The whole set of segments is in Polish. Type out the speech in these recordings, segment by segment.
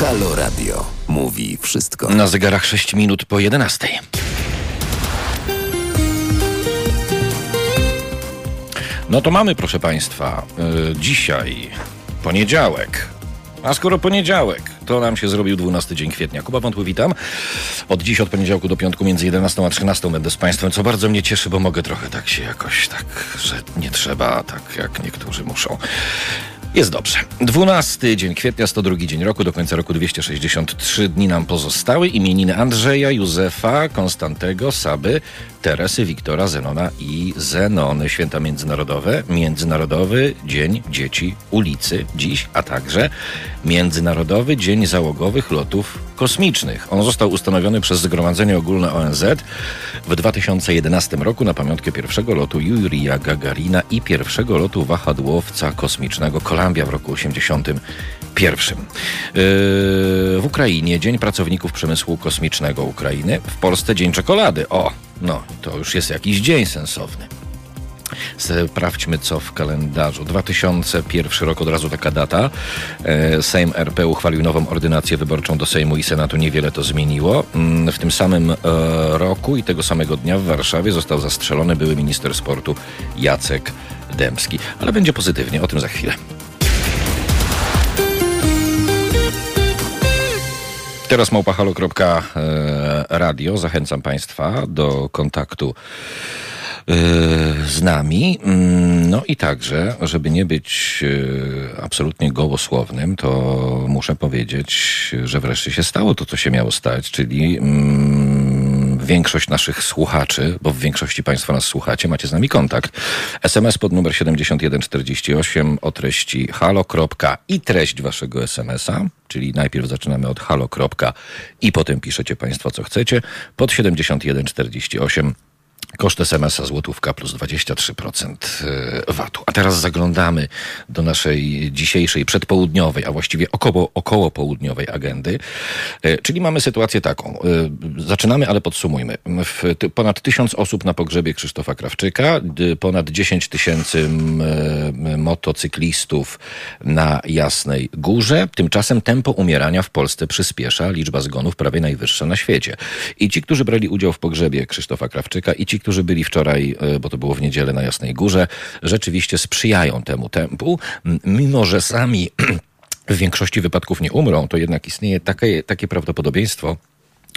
Halo Radio. Mówi wszystko. Na zegarach 6 minut po 11. No to mamy, proszę Państwa, yy, dzisiaj poniedziałek. A skoro poniedziałek, to nam się zrobił 12 dzień kwietnia. Kuba Wątły, witam. Od dziś, od poniedziałku do piątku między 11 a 13 będę z Państwem, co bardzo mnie cieszy, bo mogę trochę tak się jakoś tak, że nie trzeba, tak jak niektórzy muszą. Jest dobrze. 12 dzień kwietnia, 102 dzień roku, do końca roku 263 dni nam pozostały. Imieniny Andrzeja, Józefa, Konstantego, Saby, Teresy, Wiktora, Zenona i Zenony. Święta międzynarodowe. Międzynarodowy Dzień Dzieci Ulicy dziś, a także Międzynarodowy Dzień Załogowych Lotów Kosmicznych. On został ustanowiony przez Zgromadzenie Ogólne ONZ w 2011 roku na pamiątkę pierwszego lotu Jurija Gagarina i pierwszego lotu wahadłowca kosmicznego Columbia w roku 81. Yy, w Ukrainie Dzień Pracowników Przemysłu Kosmicznego Ukrainy. W Polsce Dzień Czekolady. O, no, to już jest jakiś dzień sensowny. Sprawdźmy, co w kalendarzu. 2001 rok, od razu taka data. E, Sejm RP uchwalił nową ordynację wyborczą do Sejmu i Senatu. Niewiele to zmieniło. Mm, w tym samym e, roku i tego samego dnia w Warszawie został zastrzelony były minister sportu Jacek Dębski. Ale będzie pozytywnie, o tym za chwilę. Teraz małpahalo.radio. Zachęcam Państwa do kontaktu z nami. Mm, no i także, żeby nie być absolutnie gołosłownym, to muszę powiedzieć, że wreszcie się stało to, co się miało stać, czyli mm, większość naszych słuchaczy, bo w większości Państwa nas słuchacie, macie z nami kontakt. SMS pod numer 7148 o treści halo. i treść Waszego SMS-a, czyli najpierw zaczynamy od halo. i potem piszecie Państwo, co chcecie, pod 7148 Koszt SMS-a złotówka plus 23% e, VAT-u. A teraz zaglądamy do naszej dzisiejszej przedpołudniowej, a właściwie około, około południowej agendy. E, czyli mamy sytuację taką. E, zaczynamy, ale podsumujmy. Ponad tysiąc osób na pogrzebie Krzysztofa Krawczyka, ponad 10 tysięcy motocyklistów na Jasnej Górze. Tymczasem tempo umierania w Polsce przyspiesza, liczba zgonów prawie najwyższa na świecie. I ci, którzy brali udział w pogrzebie Krzysztofa Krawczyka i ci, którzy byli wczoraj, e, bo to było w niedzielę na Jasnej Górze, rzeczywiście sprzyjają temu tempu, mimo że sami w większości wypadków nie umrą, to jednak istnieje takie, takie prawdopodobieństwo,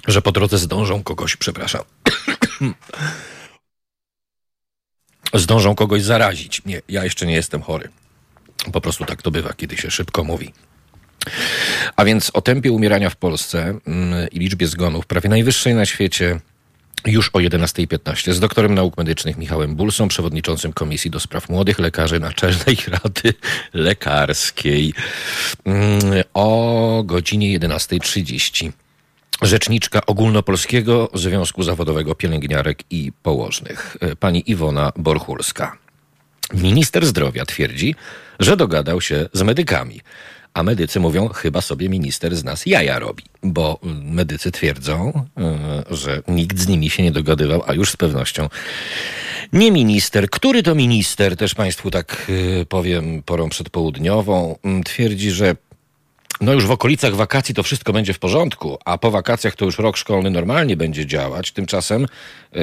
że po drodze zdążą kogoś, przepraszam, zdążą kogoś zarazić. Nie, ja jeszcze nie jestem chory. Po prostu tak to bywa, kiedy się szybko mówi. A więc o tempie umierania w Polsce i liczbie zgonów, prawie najwyższej na świecie, już o 11.15 z doktorem nauk medycznych Michałem Bulsą, przewodniczącym Komisji do Spraw Młodych Lekarzy Naczelnej Rady Lekarskiej mm, o godzinie 11.30. Rzeczniczka Ogólnopolskiego Związku Zawodowego Pielęgniarek i Położnych, pani Iwona Borchulska. Minister zdrowia twierdzi, że dogadał się z medykami. A medycy mówią, chyba sobie minister z nas jaja robi, bo medycy twierdzą, e, że nikt z nimi się nie dogadywał, a już z pewnością nie minister. Który to minister, też Państwu tak e, powiem porą przedpołudniową, twierdzi, że no już w okolicach wakacji to wszystko będzie w porządku, a po wakacjach to już rok szkolny normalnie będzie działać. Tymczasem yy,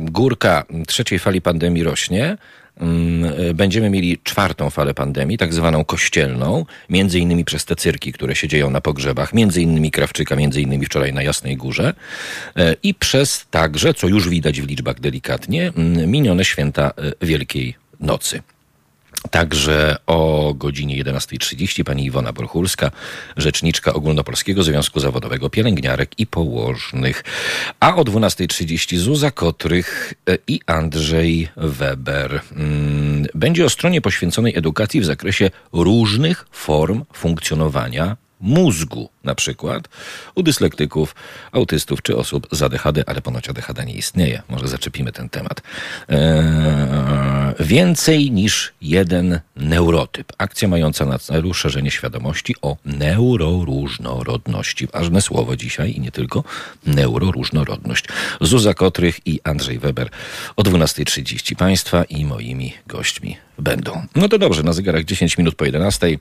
górka trzeciej fali pandemii rośnie. Mm, będziemy mieli czwartą falę pandemii, tak zwaną kościelną, między innymi przez te cyrki, które się dzieją na pogrzebach, między innymi Krawczyka, między innymi wczoraj na Jasnej Górze e, i przez także, co już widać w liczbach delikatnie, mm, minione święta e, Wielkiej Nocy. Także o godzinie 11.30 pani Iwona Borchulska, rzeczniczka Ogólnopolskiego Związku Zawodowego Pielęgniarek i Położnych. A o 12.30 Zuza Kotrych e, i Andrzej Weber. Mm, będzie o stronie poświęconej edukacji w zakresie różnych form funkcjonowania mózgu, na przykład u dyslektyków, autystów czy osób z ADHD, ale ponoć ADHD nie istnieje. Może zaczepimy ten temat. Eee, więcej niż jeden neurotyp. Akcja mająca na celu szerzenie świadomości o neuroróżnorodności. Ważne słowo dzisiaj i nie tylko neuroróżnorodność. Zuza Kotrych i Andrzej Weber o 12.30 Państwa i moimi gośćmi będą. No to dobrze, na zegarach 10 minut po 11.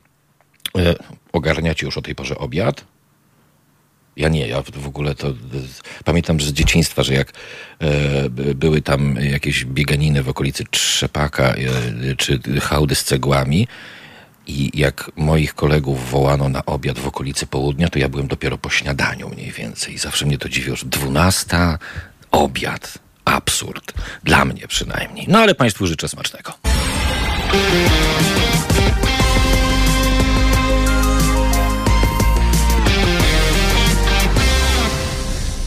E, ogarniacie już o tej porze obiad? Ja nie, ja w ogóle to pamiętam z dzieciństwa, że jak e, były tam jakieś bieganiny w okolicy Trzepaka e, czy hałdy z cegłami i jak moich kolegów wołano na obiad w okolicy południa, to ja byłem dopiero po śniadaniu mniej więcej. Zawsze mnie to dziwiło, że dwunasta, obiad. Absurd. Dla mnie przynajmniej. No ale Państwu życzę smacznego.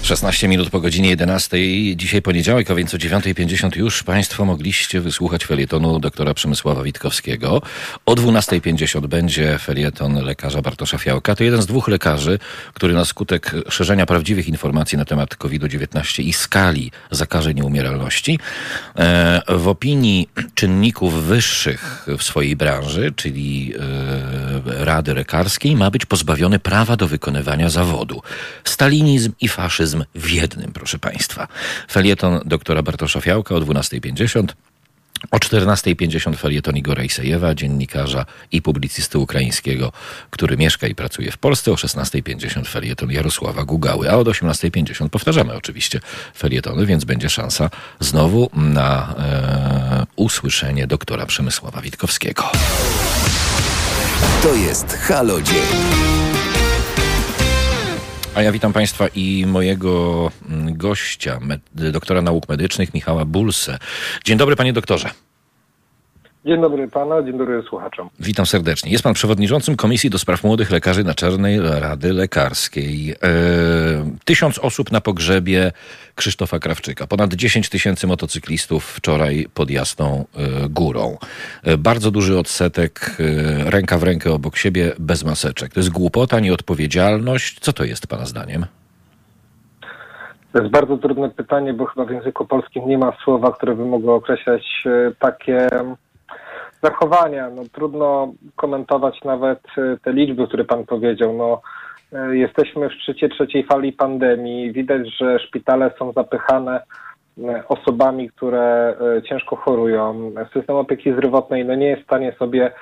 16 minut po godzinie 11. Dzisiaj poniedziałek, a więc o 9.50 już Państwo mogliście wysłuchać felietonu doktora Przemysława Witkowskiego. O 12.50 będzie felieton lekarza Bartosza Fiałka. To jeden z dwóch lekarzy, który na skutek szerzenia prawdziwych informacji na temat COVID-19 i skali zakażeń i umieralności e, w opinii czynników wyższych w swojej branży, czyli e, Rady Lekarskiej, ma być pozbawiony prawa do wykonywania zawodu. Stalinizm i faszyzm w jednym, proszę Państwa. Felieton doktora Bartosza Fiałka o 12.50. O 14.50 felieton Igora Isejewa, dziennikarza i publicysty ukraińskiego, który mieszka i pracuje w Polsce. O 16.50 felieton Jarosława Gugały, a od 18.50 powtarzamy oczywiście felietony, więc będzie szansa znowu na e, usłyszenie doktora Przemysława Witkowskiego. To jest Halo Dzień. A ja witam Państwa i mojego mm, gościa, doktora nauk medycznych Michała Bulsę. Dzień dobry, panie doktorze. Dzień dobry pana, dzień dobry słuchaczom. Witam serdecznie. Jest pan przewodniczącym Komisji do Spraw Młodych Lekarzy Naczelnej Rady Lekarskiej. E, tysiąc osób na pogrzebie Krzysztofa Krawczyka. Ponad 10 tysięcy motocyklistów wczoraj pod Jasną e, Górą. E, bardzo duży odsetek e, ręka w rękę obok siebie bez maseczek. To jest głupota, nieodpowiedzialność. Co to jest pana zdaniem? To jest bardzo trudne pytanie, bo chyba w języku polskim nie ma słowa, które by mogło określać takie zachowania. No, trudno komentować nawet e, te liczby, które pan powiedział. No, e, jesteśmy w szczycie trzeciej fali pandemii. Widać, że szpitale są zapychane e, osobami, które ciężko chorują. System opieki zdrowotnej no, nie jest w stanie sobie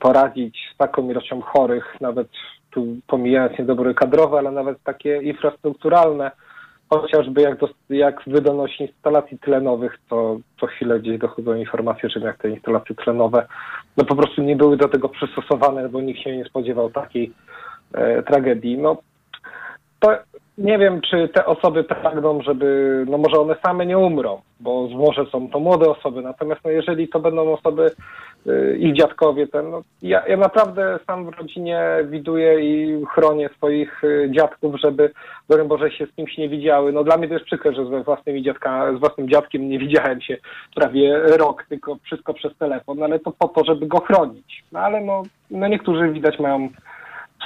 poradzić z taką ilością chorych, nawet tu pomijając niedobory kadrowe, ale nawet takie infrastrukturalne chociażby jak, do, jak instalacji tlenowych, to co chwilę gdzieś dochodzą informacje, że jak te instalacje tlenowe no po prostu nie były do tego przystosowane, bo nikt się nie spodziewał takiej e, tragedii. No to nie wiem, czy te osoby pragną, żeby, no może one same nie umrą, bo może są to młode osoby, natomiast no jeżeli to będą osoby, y, ich dziadkowie, ten, no ja, ja naprawdę sam w rodzinie widuję i chronię swoich y, dziadków, żeby, broń Boże, się z kimś nie widziały. No dla mnie to jest przykre, że z własnymi dziadka, z własnym dziadkiem nie widziałem się prawie rok, tylko wszystko przez telefon, no ale to po to, żeby go chronić. No ale no, no niektórzy widać mają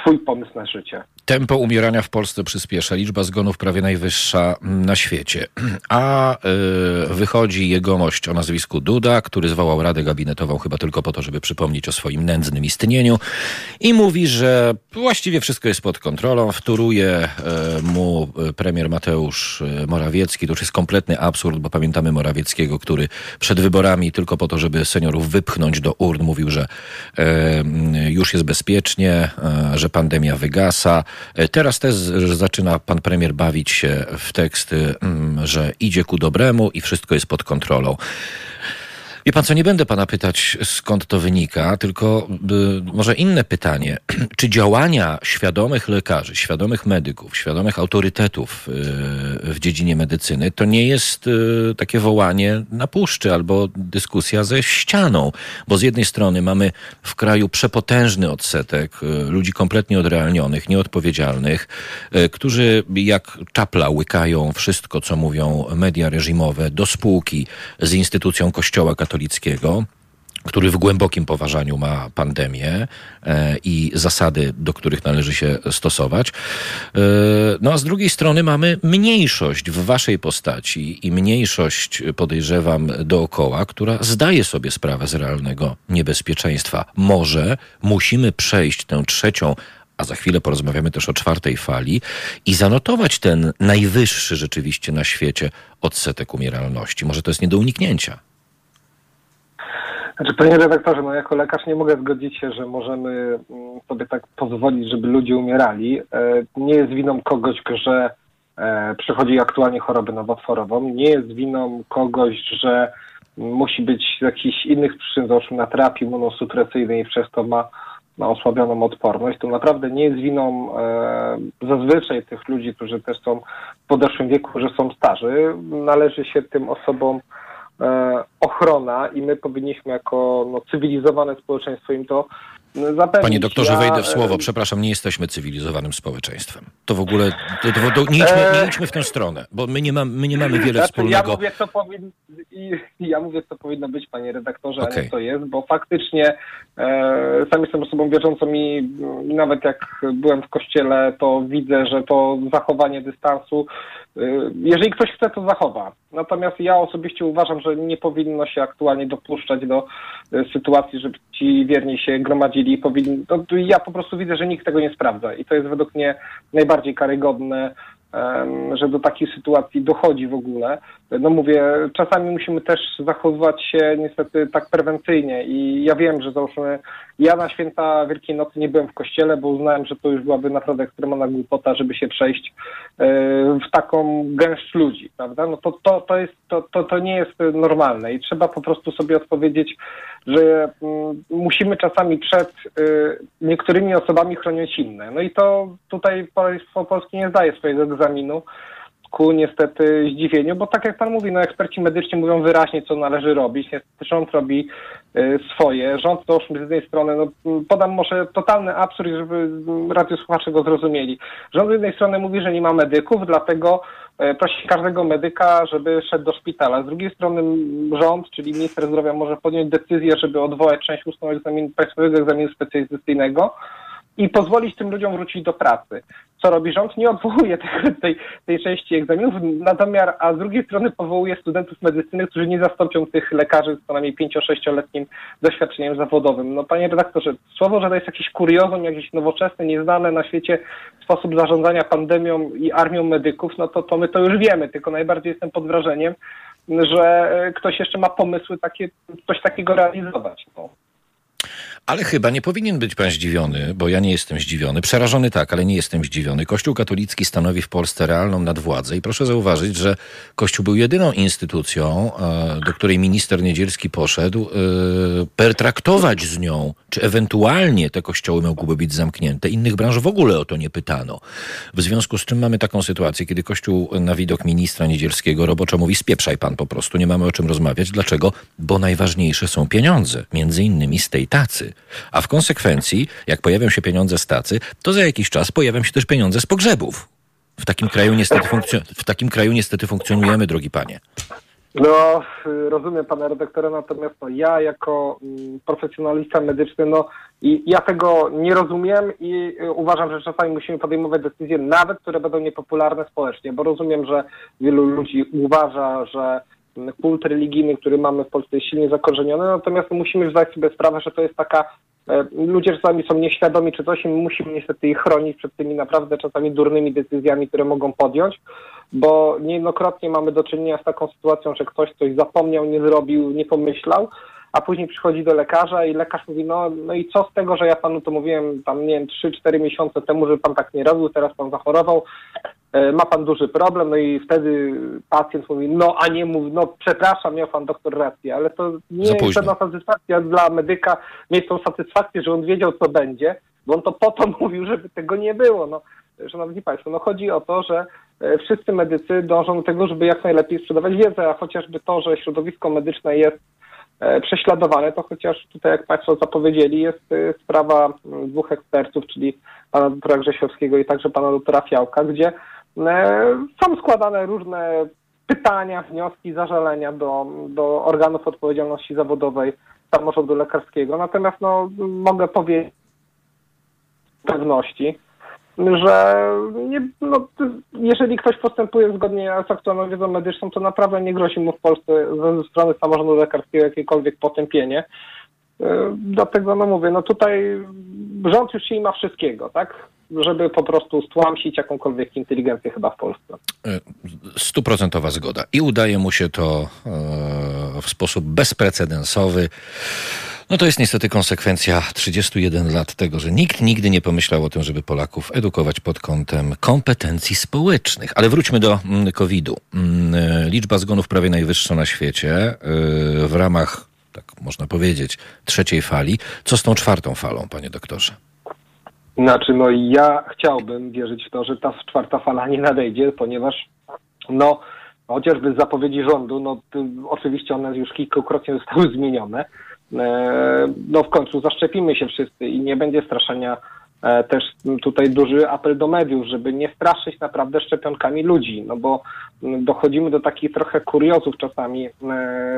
swój pomysł na życie. Tempo umierania w Polsce przyspiesza, liczba zgonów prawie najwyższa na świecie. A yy, wychodzi jegomość o nazwisku Duda, który zwołał Radę Gabinetową chyba tylko po to, żeby przypomnieć o swoim nędznym istnieniu i mówi, że właściwie wszystko jest pod kontrolą. Wtóruje yy, mu premier Mateusz Morawiecki. To już jest kompletny absurd, bo pamiętamy Morawieckiego, który przed wyborami tylko po to, żeby seniorów wypchnąć do urn, mówił, że już jest bezpiecznie, że pandemia wygasa. E, teraz też zaczyna pan premier bawić się w teksty, mm, że idzie ku dobremu i wszystko jest pod kontrolą. Wie pan co, nie będę pana pytać skąd to wynika, tylko y, może inne pytanie. Czy działania świadomych lekarzy, świadomych medyków, świadomych autorytetów y, w dziedzinie medycyny to nie jest y, takie wołanie na puszczy albo dyskusja ze ścianą? Bo z jednej strony mamy w kraju przepotężny odsetek ludzi kompletnie odrealnionych, nieodpowiedzialnych, którzy jak czapla łykają wszystko, co mówią media reżimowe do spółki z instytucją Kościoła katolickiego katolickiego, który w głębokim poważaniu ma pandemię e, i zasady, do których należy się stosować. E, no a z drugiej strony mamy mniejszość w waszej postaci i mniejszość, podejrzewam, dookoła, która zdaje sobie sprawę z realnego niebezpieczeństwa. Może musimy przejść tę trzecią a za chwilę porozmawiamy też o czwartej fali, i zanotować ten najwyższy rzeczywiście na świecie odsetek umieralności. Może to jest nie do uniknięcia. Znaczy, panie redaktorze, no jako lekarz nie mogę zgodzić się, że możemy mm, sobie tak pozwolić, żeby ludzie umierali. E, nie jest winą kogoś, że e, przychodzi aktualnie chorobę nowotworową. Nie jest winą kogoś, że musi być z jakichś innych przyczyn, załóżmy na terapii immunosupresyjnej i przez to ma, ma osłabioną odporność. To naprawdę nie jest winą e, zazwyczaj tych ludzi, którzy też są w podeszłym wieku, że są starzy. Należy się tym osobom ochrona i my powinniśmy jako no, cywilizowane społeczeństwo im to zapewnić. Panie doktorze, Ja, wejdę w słowo. e, Przepraszam, nie jesteśmy cywilizowanym społeczeństwem. To w ogóle, to, to, to, nie, idźmy, nie idźmy w tę stronę, bo my nie, mam, my nie mamy wiele Znaczy, wspólnego. Ja mówię, co i ja mówię, co powinno być, panie redaktorze, a Okej. nie co jest, bo faktycznie e, sam jestem osobą wierzącą i, i nawet jak byłem w kościele, to widzę, że to zachowanie dystansu, e, jeżeli ktoś chce, to zachowa. Natomiast ja osobiście uważam, że nie powinno się aktualnie dopuszczać do e, sytuacji, żeby ci wierni się gromadzili powinni, no, ja po prostu widzę, że nikt tego nie sprawdza i to jest według mnie najbardziej karygodne, że do takiej sytuacji dochodzi w ogóle. No mówię, czasami musimy też zachowywać się niestety tak prewencyjnie i ja wiem, że załóżmy, ja na święta Wielkiej Nocy nie byłem w kościele, bo uznałem, że to już byłaby naprawdę ekstremalna głupota, żeby się przejść e, w taką gęszcz ludzi, prawda? No to, to, to, jest, to, to, to nie jest normalne i trzeba po prostu sobie odpowiedzieć, że mm, musimy czasami przed y, niektórymi osobami chronić inne. No i to tutaj państwo polskie nie zdaje swojego egzaminu ku niestety zdziwieniu, bo tak jak pan mówi, no eksperci medyczni mówią wyraźnie, co należy robić. Niestety rząd robi y, swoje. Rząd to z jednej strony, no, podam może totalny absurd, żeby radiosłuchacze go zrozumieli. Rząd z jednej strony mówi, że nie ma medyków, dlatego e, prosi każdego medyka, żeby szedł do szpitala. Z drugiej strony rząd, czyli minister zdrowia może podjąć decyzję, żeby odwołać część ustną egzaminu, państwowego egzaminu specjalizacyjnego i pozwolić tym ludziom wrócić do pracy. Co robi rząd? Nie odwołuje tej, tej, części egzaminów, natomiast, a z drugiej strony powołuje studentów medycyny, którzy nie zastąpią tych lekarzy z co najmniej 5-6-letnim doświadczeniem zawodowym. No panie redaktorze, słowo, że to jest jakiś kuriozum, jakiś nowoczesny, nieznany na świecie sposób zarządzania pandemią i armią medyków, no to, to my to już wiemy, tylko najbardziej jestem pod wrażeniem, że e, ktoś jeszcze ma pomysły takie, coś takiego realizować. No. Ale chyba nie powinien być pan zdziwiony, bo ja nie jestem zdziwiony. Przerażony tak, ale nie jestem zdziwiony. Kościół katolicki stanowi w Polsce realną nadwładzę i proszę zauważyć, że Kościół był jedyną instytucją, e, do której minister Niedzielski poszedł, e, pertraktować z nią, czy ewentualnie te kościoły mogłyby być zamknięte. Innych branż w ogóle o to nie pytano. W związku z czym mamy taką sytuację, kiedy Kościół na widok ministra Niedzielskiego roboczo mówi spieprzaj pan po prostu, nie mamy o czym rozmawiać. Dlaczego? Bo najważniejsze są pieniądze, między innymi z tej tacy. A w konsekwencji, jak pojawią się pieniądze z tacy, to za jakiś czas pojawią się też pieniądze z pogrzebów. W takim kraju niestety, funkcjo- w takim kraju niestety funkcjonujemy, drogi panie. No, rozumiem pana redaktora, natomiast no, ja jako mm, profesjonalista medyczny, no i ja tego nie rozumiem i y, uważam, że czasami musimy podejmować decyzje, nawet które będą niepopularne społecznie, bo rozumiem, że wielu ludzi uważa, że kult religijny, który mamy w Polsce jest silnie zakorzeniony, natomiast musimy zdać sobie sprawę, że to jest taka e, Ludzie czasami są nieświadomi czy coś i my musimy niestety ich chronić przed tymi naprawdę czasami durnymi decyzjami, które mogą podjąć, bo niejednokrotnie mamy do czynienia z taką sytuacją, że ktoś coś zapomniał, nie zrobił, nie pomyślał, a później przychodzi do lekarza i lekarz mówi, no, no i co z tego, że ja panu to mówiłem tam, nie wiem, 3-4 miesiące temu, że pan tak nie robił, teraz pan zachorował, ma pan duży problem, no i wtedy pacjent mówi, no a nie mówi, no przepraszam, miał pan doktor rację, ale to nie jest żadna satysfakcja dla medyka mieć tą satysfakcję, że on wiedział, co będzie, bo on to po to mówił, żeby tego nie było. No, szanowni państwo, no chodzi o to, że e, wszyscy medycy dążą do tego, żeby jak najlepiej sprzedawać wiedzę, a chociażby to, że środowisko medyczne jest e, prześladowane, to chociaż tutaj, jak Państwo zapowiedzieli, jest e, sprawa dwóch ekspertów, czyli pana doktora Grzesiowskiego i także pana doktora Fiałka, gdzie e, są składane różne pytania, wnioski, zażalenia do, do organów odpowiedzialności zawodowej samorządu lekarskiego. Natomiast no, mogę powiedzieć z pewności, że nie, no, jeżeli ktoś postępuje zgodnie z aktualną wiedzą medyczną, to naprawdę nie grozi mu w Polsce ze strony samorządu lekarskiego jakiekolwiek potępienie. Yy, Dlatego, no mówię, no tutaj rząd już się ma wszystkiego, tak? Żeby po prostu stłamsić jakąkolwiek inteligencję chyba w Polsce. E, stuprocentowa zgoda. I udaje mu się to e, w sposób bezprecedensowy. No to jest niestety konsekwencja 31 lat tego, że nikt nigdy nie pomyślał o tym, żeby Polaków edukować pod kątem kompetencji społecznych. Ale wróćmy do mm, COVID-u. Mm, e, liczba zgonów prawie najwyższa na świecie w ramach, tak można powiedzieć, trzeciej fali. Co z tą czwartą falą, panie doktorze? Znaczy, no ja chciałbym wierzyć w to, że ta czwarta fala nie nadejdzie, ponieważ no chociażby z zapowiedzi rządu, no oczywiście one już kilkukrotnie zostały zmienione, e, no w końcu zaszczepimy się wszyscy i nie będzie straszenia też tutaj duży apel do mediów, żeby nie straszyć naprawdę szczepionkami ludzi, no bo dochodzimy do takich trochę kuriozów czasami, e,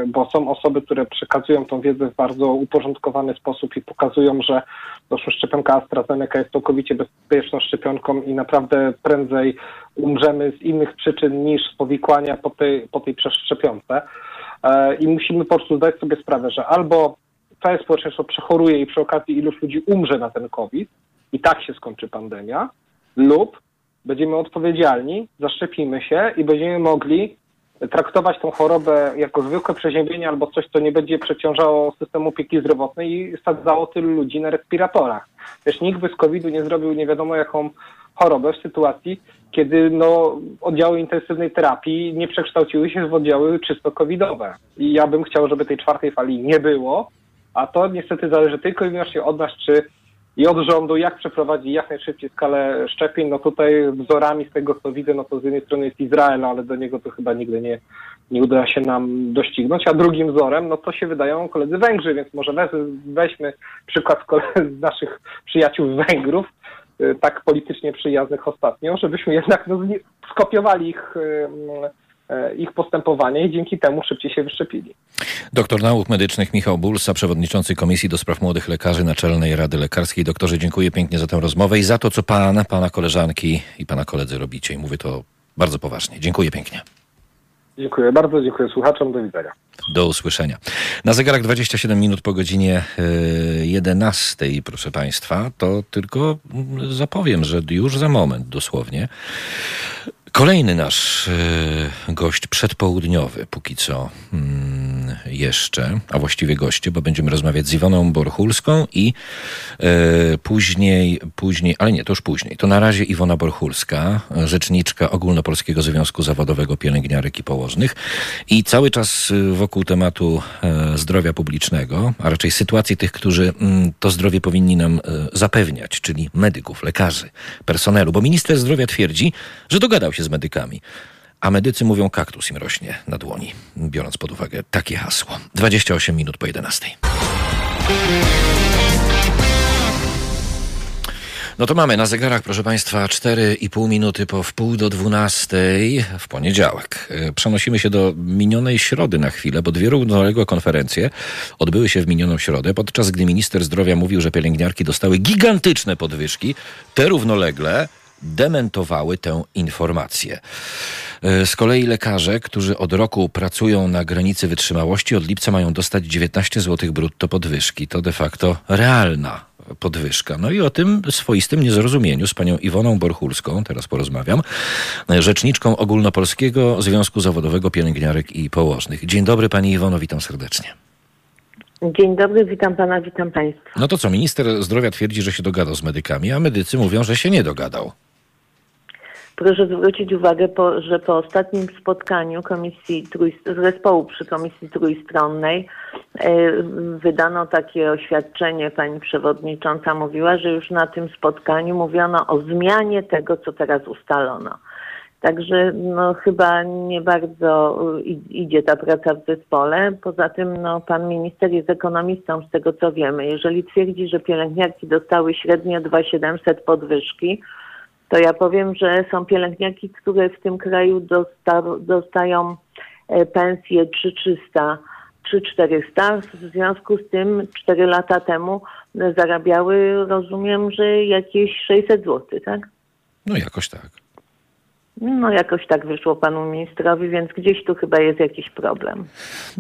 bo są osoby, które przekazują tą wiedzę w bardzo uporządkowany sposób i pokazują, że doszło szczepionka AstraZeneca jest całkowicie bezpieczną szczepionką i naprawdę prędzej umrzemy z innych przyczyn niż z powikłania po tej, po tej przeszczepionce. E, I musimy po prostu zdać sobie sprawę, że albo całe społeczeństwo przechoruje i przy okazji iluś ludzi umrze na ten COVID, i tak się skończy pandemia, lub będziemy odpowiedzialni, zaszczepimy się i będziemy mogli traktować tą chorobę jako zwykłe przeziębienie albo coś, co nie będzie przeciążało systemu opieki zdrowotnej i sadzało tylu ludzi na respiratorach. Wiesz, nikt by z COVID-u nie zrobił nie wiadomo jaką chorobę w sytuacji, kiedy no, oddziały intensywnej terapii nie przekształciły się w oddziały czysto covidowe. I ja bym chciał, żeby tej czwartej fali nie było, a to niestety zależy tylko i wyłącznie od nas, czy i od rządu, jak przeprowadzić jak najszybciej skalę szczepień. No tutaj wzorami z tego, co widzę, no to z jednej strony jest Izrael, ale do niego to chyba nigdy nie, nie uda się nam doścignąć, a drugim wzorem, no to się wydają koledzy Węgrzy, więc może weź, weźmy przykład z naszych przyjaciół Węgrów, y, tak politycznie przyjaznych ostatnio, żebyśmy jednak no, skopiowali ich ich postępowanie i dzięki temu szybciej się wyszczepili. Doktor nauk medycznych Michał Bulsa, przewodniczący Komisji do Spraw Młodych Lekarzy Naczelnej Rady Lekarskiej. Doktorze, dziękuję pięknie za tę rozmowę i za to, co pan, pana koleżanki i pana koledzy robicie. I mówię to bardzo poważnie. Dziękuję pięknie. Dziękuję bardzo, dziękuję słuchaczom, do widzenia. Do usłyszenia. Na zegarach 27 minut po godzinie 11, e, proszę Państwa, to tylko zapowiem, że już za moment dosłownie Kolejny nasz y, gość przedpołudniowy, póki co mm, jeszcze, a właściwie goście, bo będziemy rozmawiać z Iwoną Borchulską i y, później, później, ale nie, to już później. To na razie Iwona Borchulska, rzeczniczka Ogólnopolskiego Związku Zawodowego Pielęgniarek i Położnych i cały czas wokół tematu y, zdrowia publicznego, a raczej sytuacji tych, którzy mm, to zdrowie powinni nam zapewniać, czyli medyków, lekarzy, personelu, bo minister zdrowia twierdzi, że dogadał się z medykami. A medycy mówią, kaktus im rośnie na dłoni, biorąc pod uwagę takie hasło. 28 minut po 11. No to mamy na zegarach, proszę Państwa, 4,5 minuty po wpół do 12 w poniedziałek. E, przenosimy się do minionej środy na chwilę, bo dwie równoległe konferencje odbyły się w minioną środę, podczas gdy minister zdrowia mówił, że pielęgniarki dostały gigantyczne podwyżki. Te równolegle dementowały tę informację. E, z kolei lekarze, którzy od roku pracują na granicy wytrzymałości, od lipca mają dostać 19 zł brutto podwyżki. To de facto realna podwyżka. No i o tym swoistym niezrozumieniu z panią Iwoną Borchulską, teraz porozmawiam, rzeczniczką Ogólnopolskiego Związku Zawodowego Pielęgniarek i Położnych. Dzień dobry pani Iwono, witam serdecznie. Dzień dobry, witam pana, witam państwa. No to co, minister zdrowia twierdzi, że się dogadał z medykami, a medycy mówią, że się nie dogadał. Proszę zwrócić uwagę, po, że po ostatnim spotkaniu komisji zespołu przy Komisji Trójstronnej e, wydano takie oświadczenie. Pani przewodnicząca mówiła, że już na tym spotkaniu mówiono o zmianie tego, co teraz ustalono. Także no, chyba nie bardzo idzie ta praca w zespole. Poza tym no, pan minister jest ekonomistą, z tego co wiemy. Jeżeli twierdzi, że pielęgniarki dostały średnio 2700 podwyżki, to ja powiem, że są pielęgniarki, które w tym kraju dosta, dostają pensję 3300, 3400. W związku z tym 4 lata temu zarabiały, rozumiem, że jakieś 600 zł, tak? No jakoś tak. No jakoś tak wyszło panu ministrowi, więc gdzieś tu chyba jest jakiś problem.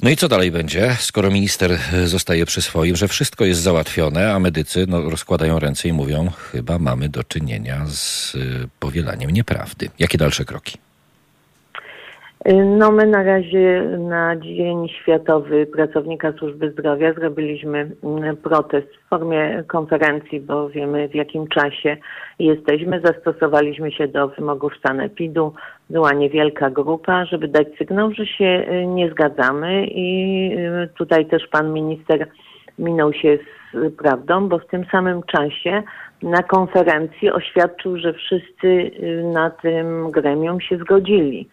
No i co dalej będzie, skoro minister zostaje przy swoim, że wszystko jest załatwione, a medycy no, rozkładają ręce i mówią, chyba mamy do czynienia z y, powielaniem nieprawdy. Jakie dalsze kroki? No my na razie na Dzień Światowy Pracownika Służby Zdrowia zrobiliśmy mm, protest w formie konferencji, bo wiemy w jakim czasie jesteśmy. Zastosowaliśmy się do wymogów sanepidu. Była niewielka grupa, żeby dać sygnał, że się y, nie zgadzamy i y, tutaj też pan minister minął się z prawdą, bo w tym samym czasie na konferencji oświadczył, że wszyscy y, na tym gremium się zgodzili.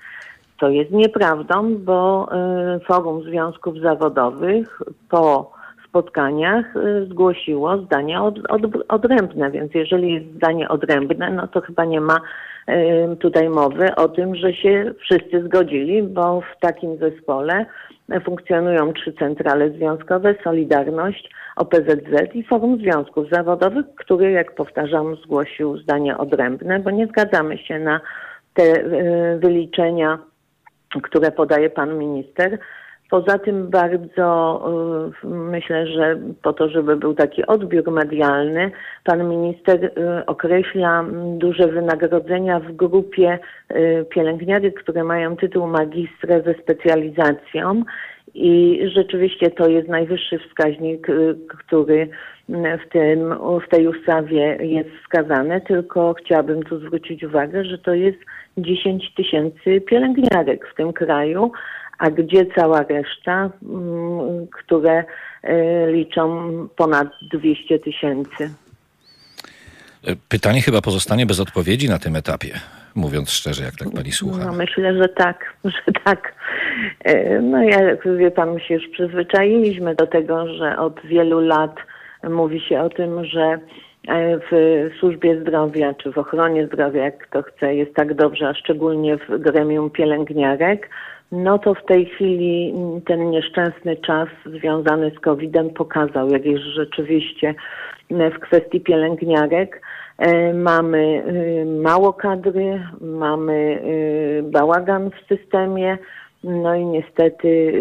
To jest nieprawdą, bo y, Forum Związków Zawodowych po spotkaniach y, zgłosiło zdanie od, od, odrębne, więc jeżeli jest zdanie odrębne, no to chyba nie ma y, tutaj mowy o tym, że się wszyscy zgodzili, bo w takim zespole funkcjonują trzy centrale związkowe, Solidarność, OPZZ i Forum Związków Zawodowych, który, jak powtarzam, zgłosił zdanie odrębne, bo nie zgadzamy się na te wyliczenia które podaje pan minister. Poza tym bardzo y, myślę, że po to, żeby był taki odbiór medialny, pan minister y, określa duże wynagrodzenia w grupie y, pielęgniarek, które mają tytuł magistra ze specjalizacją i rzeczywiście to jest najwyższy wskaźnik, który w, tym, w tej ustawie jest wskazany, tylko chciałabym tu zwrócić uwagę, że to jest 10 tysięcy pielęgniarek w tym kraju, a gdzie cała reszta, mm, które e, liczą ponad 200 tysięcy. Pytanie chyba pozostanie bez odpowiedzi na tym etapie, mówiąc szczerze, jak tak pani słucha. No myślę, że tak, że tak. E, no jak wie pan, my się już przyzwyczailiśmy do tego, że od wielu lat mówi się o tym, że E, w służbie zdrowia czy w ochronie zdrowia, jak kto chce, jest tak dobrze, a szczególnie w gremium pielęgniarek, no to w tej chwili ten nieszczęsny czas związany z COVID-em pokazał, jak jest rzeczywiście w kwestii pielęgniarek. E, mamy e, mało kadry, mamy bałagan w systemie, no i niestety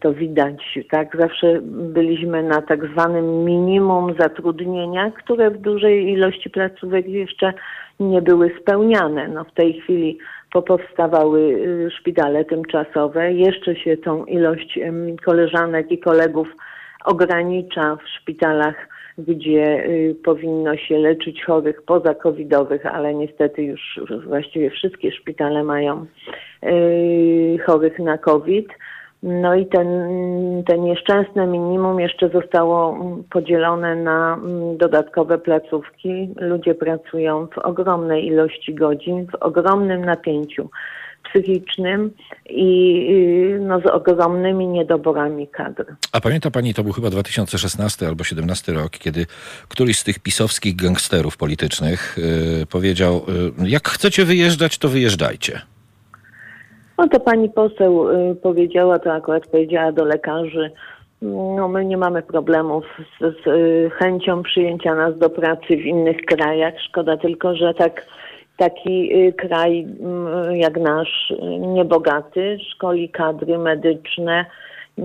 to widać, tak? Zawsze byliśmy na tak zwanym minimum zatrudnienia, które w dużej ilości placówek jeszcze nie były spełniane. No w tej chwili popowstawały y, szpitale tymczasowe. Jeszcze się tą ilość koleżanek i kolegów ogranicza w szpitalach, gdzie y, powinno się leczyć chorych poza covidowych, ale niestety już właściwie wszystkie szpitale mają Y, chorych na COVID. No i ten, ten nieszczęsne minimum jeszcze zostało podzielone na mm, dodatkowe placówki. Ludzie pracują w ogromnej ilości godzin, w ogromnym napięciu psychicznym i no, z ogromnymi niedoborami kadr. A pamięta pani, to był chyba 2016 albo 2017 rok, kiedy któryś z tych pisowskich gangsterów politycznych yy, powiedział, yy, jak chcecie wyjeżdżać, to wyjeżdżajcie. No to pani poseł y, powiedziała, to akurat powiedziała do lekarzy, no my nie mamy problemów z, z, y, chęcią przyjęcia nas do pracy w innych krajach. Szkoda tylko, że tak, taki y, kraj mm, jak nasz, niebogaty, szkoli kadry medyczne,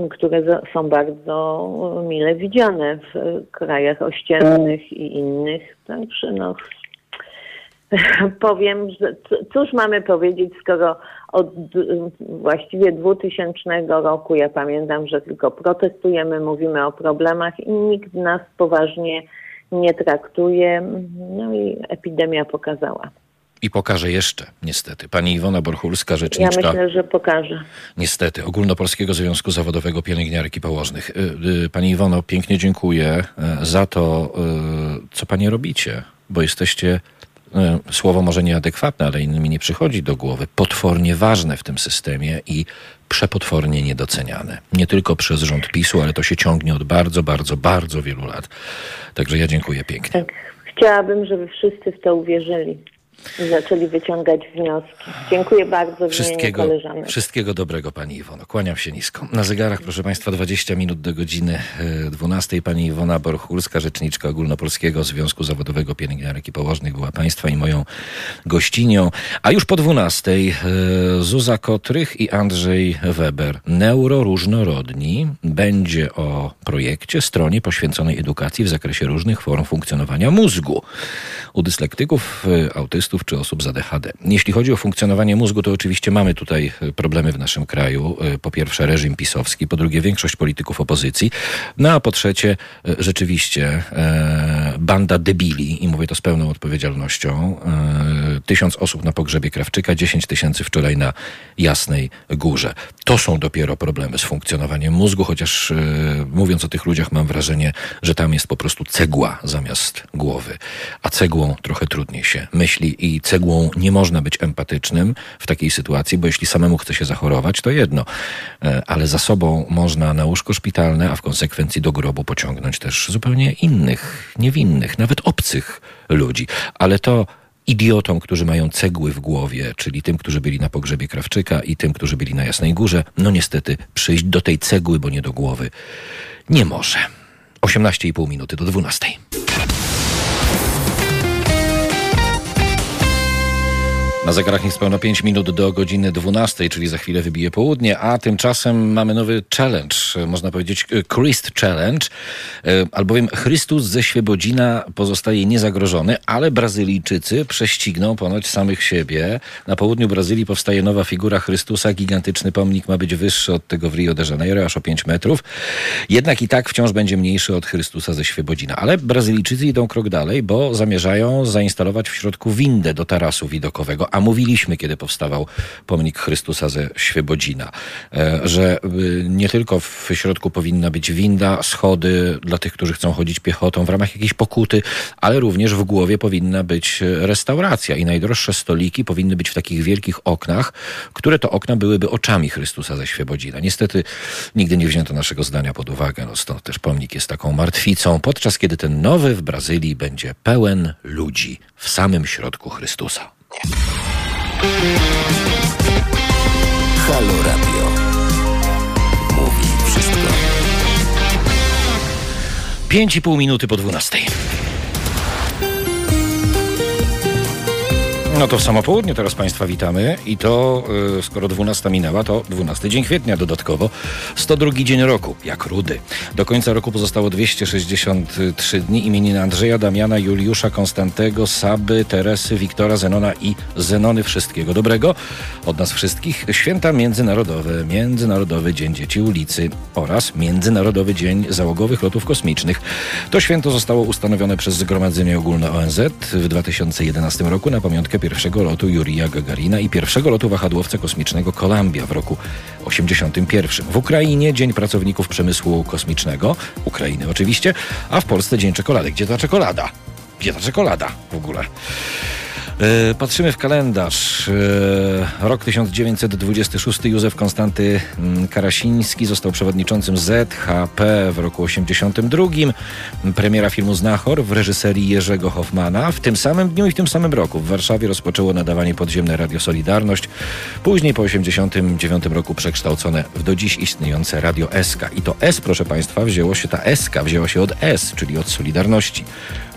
które są bardzo mile widziane w krajach ościennych i innych. Także no, powiem, że cóż mamy powiedzieć, skoro od właściwie 2000 roku, ja pamiętam, że tylko protestujemy, mówimy o problemach i nikt nas poważnie nie traktuje. No i epidemia pokazała. I pokaże jeszcze, niestety. Pani Iwona Borchulska, rzeczniczka... Ja myślę, że pokaże. Niestety. Ogólnopolskiego Związku Zawodowego Pielęgniarek i Położnych. Y, y, pani Iwono, pięknie dziękuję y, za to, co Pani robicie, bo jesteście słowo może nieadekwatne, ale innymi nie przychodzi do głowy, potwornie ważne w tym systemie i przepotwornie niedoceniane. Nie tylko przez rząd PiSu, ale to się ciągnie od bardzo, bardzo, bardzo wielu lat. Także ja dziękuję pięknie. Tak. Chciałabym, żeby wszyscy w to uwierzyli. I zaczęli wyciągać wnioski. Dziękuję bardzo Wszystkiego, koleżanek. wszystkiego dobrego Pani Iwono. Kłaniam się nisko. Na zegarach, proszę Państwa, 20 minut do godziny e, 12. Pani Iwona Borchulska, rzeczniczka Ogólnopolskiego Związku Zawodowego Pielęgniarek i Położnych była Państwa i moją gościnią. A już po 12. e, Zuza Kotrych i Andrzej Weber. Neuroróżnorodni będzie o projekcie, stronie poświęconej edukacji w zakresie różnych form funkcjonowania mózgu u dyslektyków, e, autystów czy osób z ADHD. Jeśli chodzi o funkcjonowanie mózgu, to oczywiście mamy tutaj e, problemy w naszym kraju. E, Po pierwsze reżim pisowski, po drugie większość polityków opozycji, no a po trzecie e, rzeczywiście banda debili i mówię to z pełną odpowiedzialnością. Tysiąc osób na pogrzebie Krawczyka, 10 tysięcy wczoraj na Jasnej Górze. To są dopiero problemy z funkcjonowaniem mózgu, chociaż mówiąc o tych ludziach mam wrażenie, że tam jest po prostu cegła zamiast głowy. A cegłą trochę trudniej się myśli i cegłą nie można być empatycznym w takiej sytuacji, bo jeśli samemu chce się zachorować, to jedno, E, ale za sobą można na łóżko szpitalne, a w konsekwencji do grobu pociągnąć też zupełnie innych, niewinnych, nawet obcych ludzi. Ale to idiotom, którzy mają cegły w głowie, czyli tym, którzy byli na pogrzebie Krawczyka i tym, którzy byli na Jasnej Górze, no niestety przyjść do tej cegły, bo nie do głowy, nie może. 18,5 minuty do 12. Na zegarach niespełna 5 minut do godziny 12, czyli za chwilę wybije południe, a tymczasem mamy nowy challenge, można powiedzieć e, Christ Challenge, e, albowiem Chrystus ze Świebodzina pozostaje niezagrożony, ale Brazylijczycy prześcigną ponoć samych siebie. Na południu Brazylii powstaje nowa figura Chrystusa, gigantyczny pomnik ma być wyższy od tego w Rio de Janeiro, aż o 5 metrów. Jednak i tak wciąż będzie mniejszy od Chrystusa ze Świebodzina. Ale Brazylijczycy idą krok dalej, bo zamierzają zainstalować w środku windę do tarasu widokowego, a mówiliśmy, kiedy powstawał pomnik Chrystusa ze Świebodzina, e, że y, nie tylko w środku powinna być winda, schody dla tych, którzy chcą chodzić piechotą w ramach jakiejś pokuty, ale również w głowie powinna być e, restauracja i najdroższe stoliki powinny być w takich wielkich oknach, które to okna byłyby oczami Chrystusa ze Świebodzina. Niestety nigdy nie wzięto naszego zdania pod uwagę, no stąd też pomnik jest taką martwicą, podczas kiedy ten nowy w Brazylii będzie pełen ludzi w samym środku Chrystusa. Halo Radio. Mówi wszystko. 5,5 minuty po 12. No to w samo południe teraz Państwa witamy i to, y, skoro 12 minęła, to 12 dzień kwietnia dodatkowo. 102 dzień roku, jak rudy. Do końca roku pozostało 263 dni imieniny Andrzeja, Damiana, Juliusza, Konstantego, Saby, Teresy, Wiktora, Zenona i Zenony. Wszystkiego dobrego od nas wszystkich. Święta międzynarodowe, Międzynarodowy Dzień Dzieci Ulicy oraz Międzynarodowy Dzień Załogowych Lotów Kosmicznych. To święto zostało ustanowione przez Zgromadzenie Ogólne ONZ w 2011 roku na pamiątkę pierwszego lotu Jurija Gagarina i pierwszego lotu wahadłowca kosmicznego Columbia w roku 81. W Ukrainie Dzień Pracowników Przemysłu Kosmicznego, Ukrainy oczywiście, a w Polsce Dzień Czekolady. Gdzie ta czekolada? Gdzie ta czekolada w ogóle? E, Patrzymy w kalendarz. E, Rok 1926 Józef Konstanty mm, Karasiński został przewodniczącym ZHP w roku 82. Premiera filmu Znachor w reżyserii Jerzego Hoffmana. W tym samym dniu i w tym samym roku w Warszawie rozpoczęło nadawanie podziemne Radio Solidarność. Później po 89 roku przekształcone w do dziś istniejące Radio SK. I to S, proszę Państwa, wzięło się, ta SK wzięła się od S, czyli od Solidarności.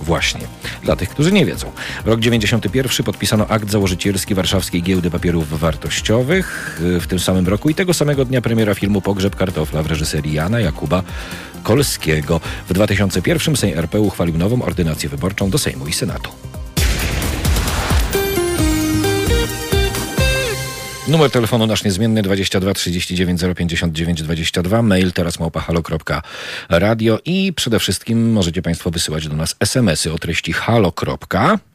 Właśnie. Dla tych, którzy nie wiedzą. Rok 91 podpisano akt założycielski Warszawskiej Giełdy Papierów Wartościowych. W tym samym roku i tego samego dnia premiera filmu Pogrzeb Kartofla w reżyserii Jana Jakuba Kolskiego. W 2001 Sejm RP uchwalił nową ordynację wyborczą do Sejmu i Senatu. Numer telefonu nasz niezmienny 22 39 059 22, mail teraz małpahalo.radio i przede wszystkim możecie Państwo wysyłać do nas SMS-y o treści halo.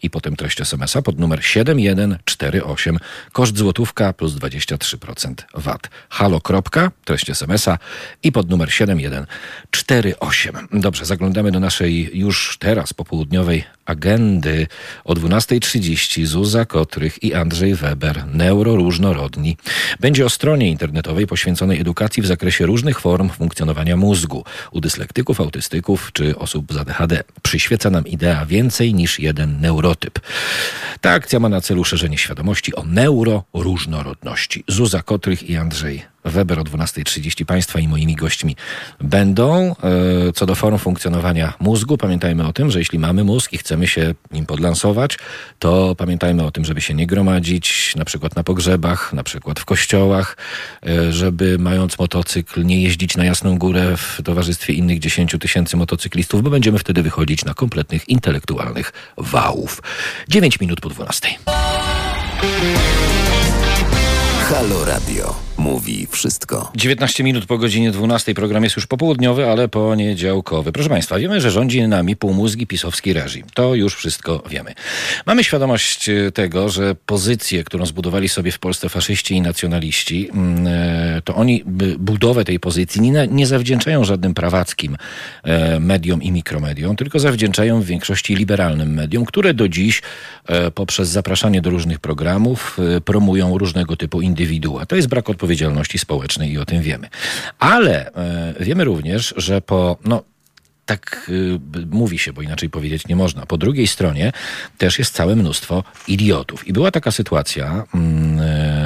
i potem treść SMS-a pod numer 7148, koszt złotówka plus 23% VAT. Halo. treść SMS-a i pod numer 7148. Dobrze, zaglądamy do naszej już teraz popołudniowej agendy o 12.30 Zuza Kotrych i Andrzej Weber, neuroróżnorodni. Będzie o stronie internetowej poświęconej edukacji w zakresie różnych form funkcjonowania mózgu u dyslektyków, autystyków czy osób z ADHD. Przyświeca nam idea więcej niż jeden neurotyp. Ta akcja ma na celu szerzenie świadomości o neuroróżnorodności. Zuza Kotrych i Andrzej Weber o 12.30 Państwa i moimi gośćmi będą. E, co do form funkcjonowania mózgu, pamiętajmy o tym, że jeśli mamy mózg i chcemy się nim podlansować, to pamiętajmy o tym, żeby się nie gromadzić, na przykład na pogrzebach, na przykład w kościołach, e, żeby mając motocykl nie jeździć na Jasną Górę w towarzystwie innych 10 tysięcy motocyklistów, bo będziemy wtedy wychodzić na kompletnych intelektualnych wałów. 9 minut po 12. Halo Radio. Mówi wszystko. 19 minut po godzinie 12. Program jest już popołudniowy, ale poniedziałkowy. Proszę Państwa, wiemy, że rządzi nami półmózgi pisowski reżim. To już wszystko wiemy. Mamy świadomość e, tego, że pozycję, którą zbudowali sobie w Polsce faszyści i nacjonaliści, mm, e, to oni budowę tej pozycji nie, nie zawdzięczają żadnym prawackim e, mediom i mikromediom, tylko zawdzięczają w większości liberalnym mediom, które do dziś poprzez zapraszanie do różnych programów promują różnego typu indywidua. To jest brak odpowiedzialności odpowiedzialności społecznej i o tym wiemy. Ale e, wiemy również, że po no, tak y, mówi się, bo inaczej powiedzieć nie można. Po drugiej stronie też jest całe mnóstwo idiotów. I była taka sytuacja e,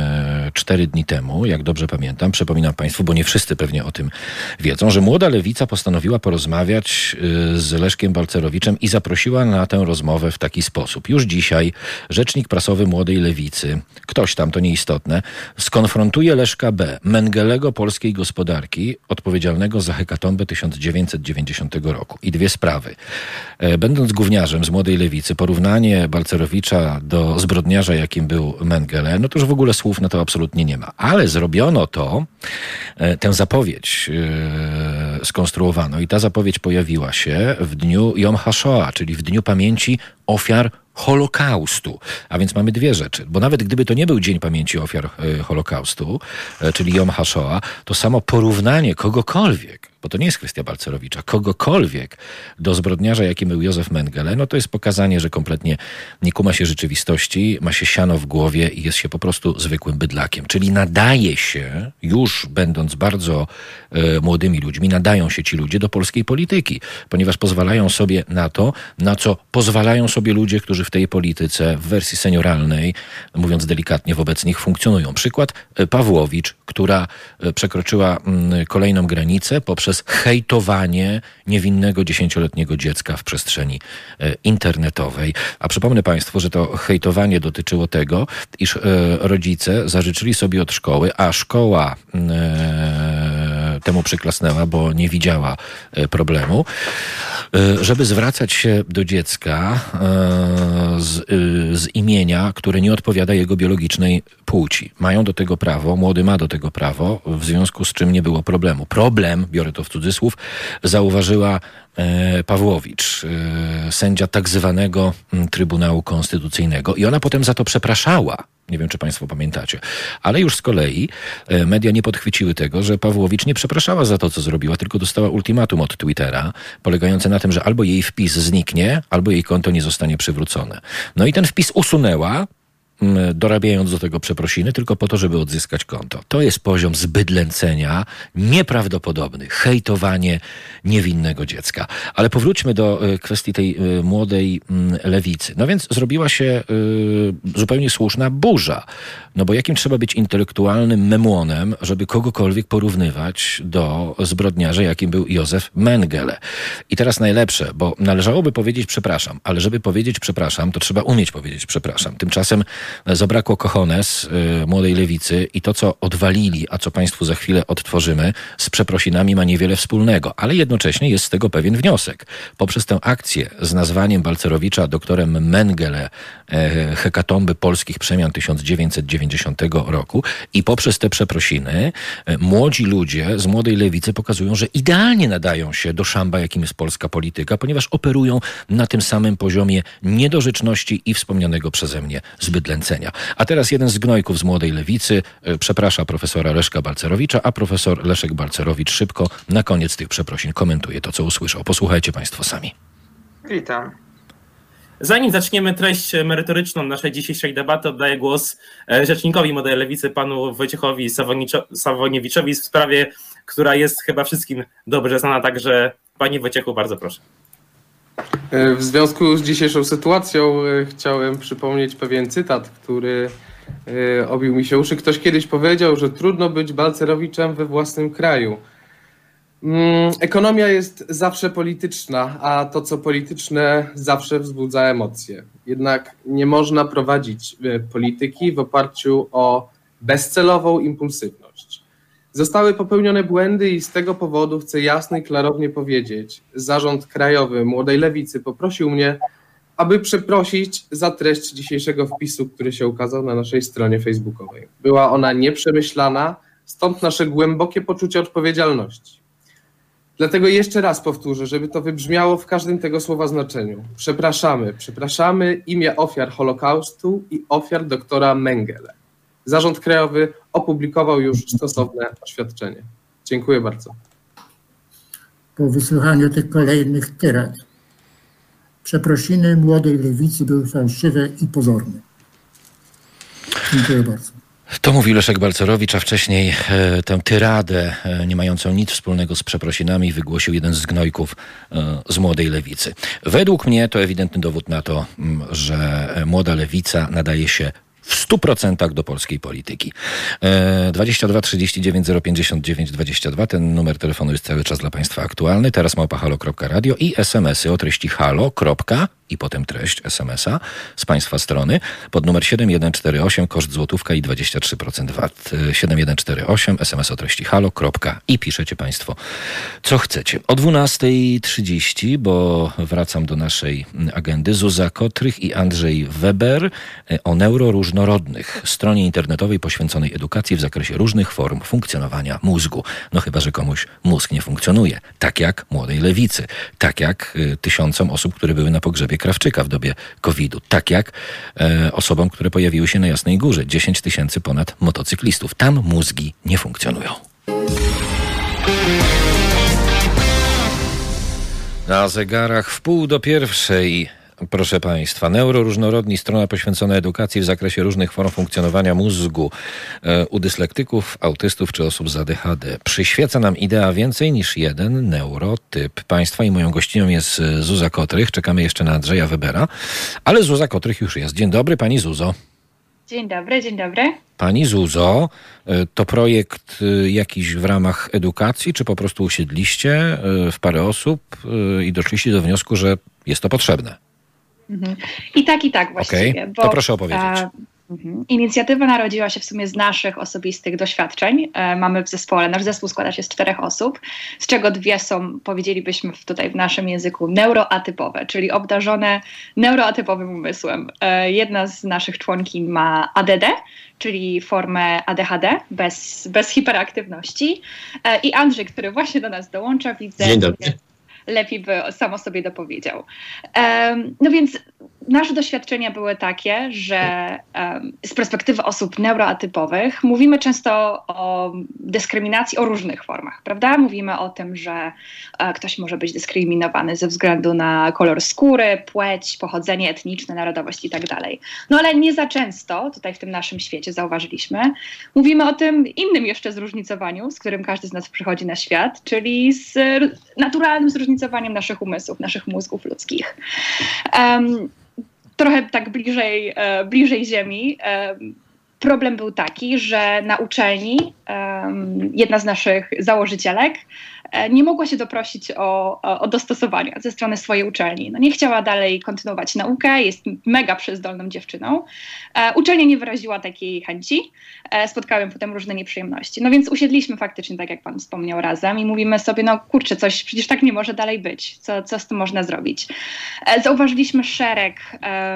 cztery dni temu, jak dobrze pamiętam, przypominam Państwu, bo nie wszyscy pewnie o tym wiedzą, że młoda lewica postanowiła porozmawiać y, z Leszkiem Balcerowiczem i zaprosiła na tę rozmowę w taki sposób. Już dzisiaj rzecznik prasowy młodej lewicy, ktoś tam, to nieistotne, skonfrontuje Leszka B., Mengelego polskiej gospodarki, odpowiedzialnego za hekatombę 1990 roku. I dwie sprawy. E, będąc gówniarzem z Młodej Lewicy, porównanie Balcerowicza do zbrodniarza, jakim był Mengele, no to już w ogóle słów na to absolutnie nie ma. Ale zrobiono to, e, tę zapowiedź e, skonstruowano i ta zapowiedź pojawiła się w dniu Yom HaShoah, czyli w dniu pamięci ofiar Holokaustu. A więc mamy dwie rzeczy, bo nawet gdyby to nie był Dzień Pamięci Ofiar Holokaustu, czyli Yom HaShoah, to samo porównanie kogokolwiek bo to nie jest kwestia Balcerowicza, kogokolwiek do zbrodniarza, jakim był Józef Mengele, no to jest pokazanie, że kompletnie nie kuma się rzeczywistości, ma się siano w głowie i jest się po prostu zwykłym bydlakiem. Czyli nadaje się, już będąc bardzo e, młodymi ludźmi, nadają się ci ludzie do polskiej polityki, ponieważ pozwalają sobie na to, na co pozwalają sobie ludzie, którzy w tej polityce w wersji senioralnej, mówiąc delikatnie, wobec nich funkcjonują. Przykład e, Pawłowicz, która e, przekroczyła mm, kolejną granicę poprzez poprzez hejtowanie niewinnego dziesięcioletniego dziecka w przestrzeni e, internetowej. A przypomnę Państwu, że to hejtowanie dotyczyło tego, iż e, rodzice zażyczyli sobie od szkoły, a szkoła e, temu przyklasnęła, bo nie widziała problemu, żeby zwracać się do dziecka z, z imienia, które nie odpowiada jego biologicznej płci. Mają do tego prawo, młody ma do tego prawo, w związku z czym nie było problemu. Problem, biorę to w cudzysłów, zauważyła e, Pawłowicz, e, sędzia tak zwanego Trybunału Konstytucyjnego i ona potem za to przepraszała. Nie wiem, czy Państwo pamiętacie. Ale już z kolei e, media nie podchwyciły tego, że Pawłowicz nie przepraszała za to, co zrobiła, tylko dostała ultimatum od Twittera, polegające na tym, że albo jej wpis zniknie, albo jej konto nie zostanie przywrócone. No i ten wpis usunęła, dorabiając do tego przeprosiny, tylko po to, żeby odzyskać konto. To jest poziom zbydlęcenia nieprawdopodobny, hejtowanie niewinnego dziecka. Ale powróćmy do e, kwestii tej e, młodej lewicy. No więc zrobiła się e, zupełnie słuszna burza. No bo jakim trzeba być intelektualnym memłonem, żeby kogokolwiek porównywać do zbrodniarza, jakim był Józef Mengele. I teraz najlepsze, bo należałoby powiedzieć przepraszam, ale żeby powiedzieć przepraszam, to trzeba umieć powiedzieć przepraszam. Tymczasem zabrakło kochones y, młodej lewicy i to, co odwalili, a co Państwu za chwilę odtworzymy, z przeprosinami ma niewiele wspólnego, ale jednocześnie jest z tego pewien wniosek. Poprzez tę akcję z nazwaniem Balcerowicza doktorem Mengele hekatomby polskich przemian 1990 roku i poprzez te przeprosiny e, młodzi ludzie z młodej lewicy pokazują, że idealnie nadają się do szamba, jakim jest polska polityka, ponieważ operują na tym samym poziomie niedorzeczności i wspomnianego przeze mnie zbyt lęcenia. A teraz jeden z gnojków z Młodej Lewicy e, przeprasza profesora Leszka Balcerowicza, a profesor Leszek Balcerowicz szybko na koniec tych przeprosin komentuje to, co usłyszał. Posłuchajcie Państwo sami. Witam. Zanim zaczniemy treść merytoryczną naszej dzisiejszej debaty, oddaję głos e, rzecznikowi Młodej Lewicy, panu Wojciechowi Sawoniewiczowi w sprawie, która jest chyba wszystkim dobrze znana, także panie Wojciechu, bardzo proszę. E, w związku z dzisiejszą sytuacją e, chciałem przypomnieć pewien cytat, który obił mi się uszy. Ktoś kiedyś powiedział, że trudno być Balcerowiczem we własnym kraju. Mm, ekonomia jest zawsze polityczna, a to, co polityczne, zawsze wzbudza emocje. Jednak nie można prowadzić polityki w oparciu o bezcelową impulsywność. Zostały popełnione błędy i z tego powodu chcę jasno i klarownie powiedzieć: Zarząd Krajowy Młodej Lewicy poprosił mnie, aby przeprosić za treść dzisiejszego wpisu, który się ukazał na naszej stronie facebookowej. Była ona nieprzemyślana, stąd nasze głębokie poczucie odpowiedzialności. Dlatego jeszcze raz powtórzę, żeby to wybrzmiało w każdym tego słowa znaczeniu. Przepraszamy, przepraszamy imię ofiar Holokaustu i ofiar doktora Mengele. Zarząd Krajowy opublikował już stosowne oświadczenie. Dziękuję bardzo. Po wysłuchaniu tych kolejnych tyrad przeprosiny młodej lewicy były fałszywe i pozorne. Dziękuję bardzo. To mówi Leszek Balcerowicz, a wcześniej e, tę tyradę, e, nie mającą nic wspólnego z przeprosinami, wygłosił jeden z gnojków e, z Młodej Lewicy. Według mnie to ewidentny dowód na to, m, że Młoda Lewica nadaje się w 100% do polskiej polityki. E, 22 39 059 22, ten numer telefonu jest cały czas dla Państwa aktualny. Teraz małpahalo.radio i smsy o treści halo. I potem treść smsa z Państwa strony pod numer 7148, koszt złotówka i 23% VAT. 7148, sms o treści halo. i piszecie Państwo co chcecie. O 12.30, bo wracam do naszej agendy, Zuza Kotrych i Andrzej Weber e, o neuroróżnorodnych, stronie internetowej poświęconej edukacji w zakresie różnych form funkcjonowania mózgu. No chyba, że komuś mózg nie funkcjonuje. Tak jak młodej lewicy. Tak jak y, tysiącom osób, które były na pogrzebie Krawczyka w dobie COVID-u. Tak jak e, osobom, które pojawiły się na Jasnej Górze. 10 tysięcy ponad motocyklistów. Tam mózgi nie funkcjonują. Na zegarach w pół do pierwszej Proszę Państwa, neuroróżnorodni, strona poświęcona edukacji w zakresie różnych form funkcjonowania mózgu e, u dyslektyków, autystów czy osób z ADHD. Przyświeca nam idea więcej niż jeden neurotyp. Państwa i moją gościnią jest e, Zuza Kotrych. Czekamy jeszcze na Andrzeja Webera, ale Zuza Kotrych już jest. Dzień dobry, Pani Zuzo. Dzień dobry, dzień dobry. Pani Zuzo, e, to projekt jakiś w ramach edukacji, czy po prostu usiedliście w parę osób i doszliście do wniosku, że jest to potrzebne? Mhm. I tak, i tak właściwie. Okay. Bo, to proszę opowiedzieć. A, mhm. Inicjatywa narodziła się w sumie z naszych osobistych doświadczeń. E, mamy w zespole, nasz zespół składa się z czterech osób, z czego dwie są, powiedzielibyśmy tutaj w naszym języku, neuroatypowe, czyli obdarzone neuroatypowym umysłem. E, jedna z naszych członkiń ma ADD, czyli formę ADHD bez, bez hiperaktywności. E, I Andrzej, który właśnie do nas dołącza, widzę. Dzień dobry lepiej by sam o sobie dopowiedział. No więc nasze doświadczenia były takie, że z perspektywy osób neuroatypowych mówimy często o dyskryminacji o różnych formach, prawda? Mówimy o tym, że e, ktoś może być dyskryminowany ze względu na kolor skóry, płeć, pochodzenie etniczne, narodowość i tak dalej. No ale nie za często, tutaj w tym naszym świecie zauważyliśmy, mówimy o tym innym jeszcze zróżnicowaniu, z którym każdy z nas przychodzi na świat, czyli z naturalnym zróżnicowaniem naszych umysłów, naszych mózgów ludzkich. Um, trochę tak bliżej, e, bliżej ziemi. E, problem był taki, że na uczelni jedna z naszych założycielek nie mogła się doprosić o, o, dostosowania ze strony swojej uczelni. No nie chciała dalej kontynuować naukę, jest mega przyzdolną dziewczyną. E, uczelnia nie wyraziła takiej chęci. E, spotkały potem różne nieprzyjemności. No więc usiedliśmy faktycznie, tak jak pan wspomniał, razem i mówimy sobie, no kurczę, coś przecież tak nie może dalej być. Co, co z tym można zrobić? E, zauważyliśmy szereg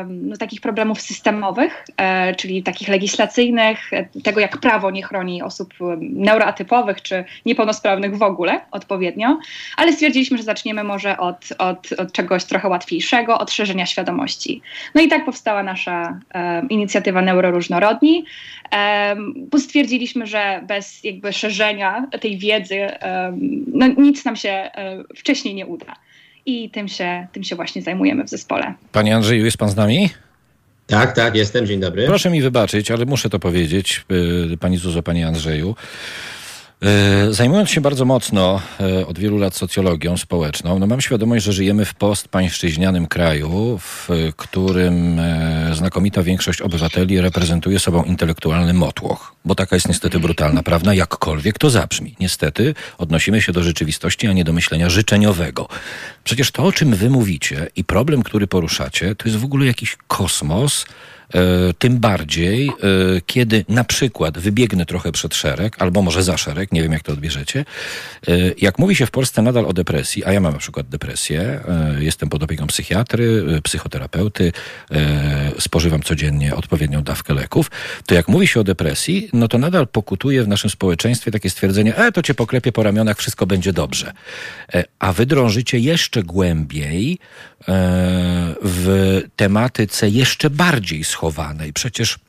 no, takich problemów systemowych, e, czyli takich legislacyjnych, e, tego jak prawo nie chroni osób neuroatypowych czy niepełnosprawnych w ogóle od odpowiednio, ale stwierdziliśmy, że zaczniemy może od, od, od czegoś trochę łatwiejszego, od szerzenia świadomości. No i tak powstała nasza e, inicjatywa Neuroróżnorodni, e, bo stwierdziliśmy, że bez jakby szerzenia tej wiedzy e, no, nic nam się e, wcześniej nie uda. I tym się, tym się właśnie zajmujemy w zespole. Panie Andrzeju, jest pan z nami? Tak, tak, jestem. Dzień dobry. Proszę mi wybaczyć, ale muszę to powiedzieć, y, pani Zuzo, panie Andrzeju. E, zajmując się bardzo mocno e, od wielu lat socjologią społeczną, no mam świadomość, że żyjemy w postpańszczyźnianym kraju, w którym e, znakomita większość obywateli reprezentuje sobą intelektualny motłoch. Bo taka jest niestety brutalna prawda, jakkolwiek to zabrzmi. Niestety odnosimy się do rzeczywistości, a nie do myślenia życzeniowego. Przecież to, o czym wy mówicie i problem, który poruszacie, to jest w ogóle jakiś kosmos, tym bardziej, e, kiedy na przykład wybiegnę trochę przed szereg, albo może za szereg, nie wiem jak to odbierzecie. E, jak mówi się w Polsce nadal o depresji, a ja mam na przykład depresję, jestem pod opieką psychiatry, psychoterapeuty, spożywam codziennie odpowiednią dawkę leków, to jak mówi się o depresji, no to nadal pokutuje w naszym społeczeństwie takie stwierdzenie, e, to cię poklepie po ramionach, wszystko będzie dobrze. A wy drążycie jeszcze głębiej w tematyce jeszcze bardziej Przecież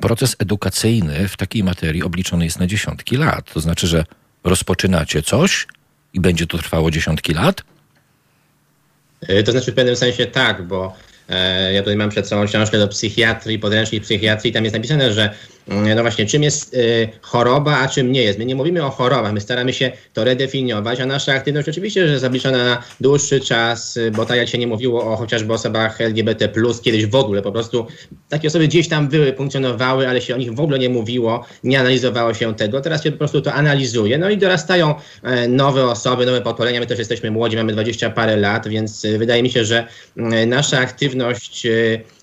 proces edukacyjny w takiej materii obliczony jest na dziesiątki lat. To znaczy, że rozpoczynacie coś i będzie to trwało dziesiątki lat? E, to znaczy w pewnym sensie tak, bo e, ja tutaj mam przed sobą książkę do psychiatrii, podręcznik psychiatrii, tam jest napisane, że no właśnie, czym jest y, choroba, a czym nie jest. My nie mówimy o chorobach, my staramy się to redefiniować, a nasza aktywność oczywiście, że zabliczona na dłuższy czas, y, bo tak jak się nie mówiło o chociażby osobach LGBT+, kiedyś w ogóle, po prostu takie osoby gdzieś tam były, funkcjonowały, ale się o nich w ogóle nie mówiło, nie analizowało się tego. Teraz się po prostu to analizuje, no i dorastają e, nowe osoby, nowe pokolenia, my też jesteśmy młodzi, mamy 20 parę lat, więc y, wydaje mi się, że mm, nasza aktywność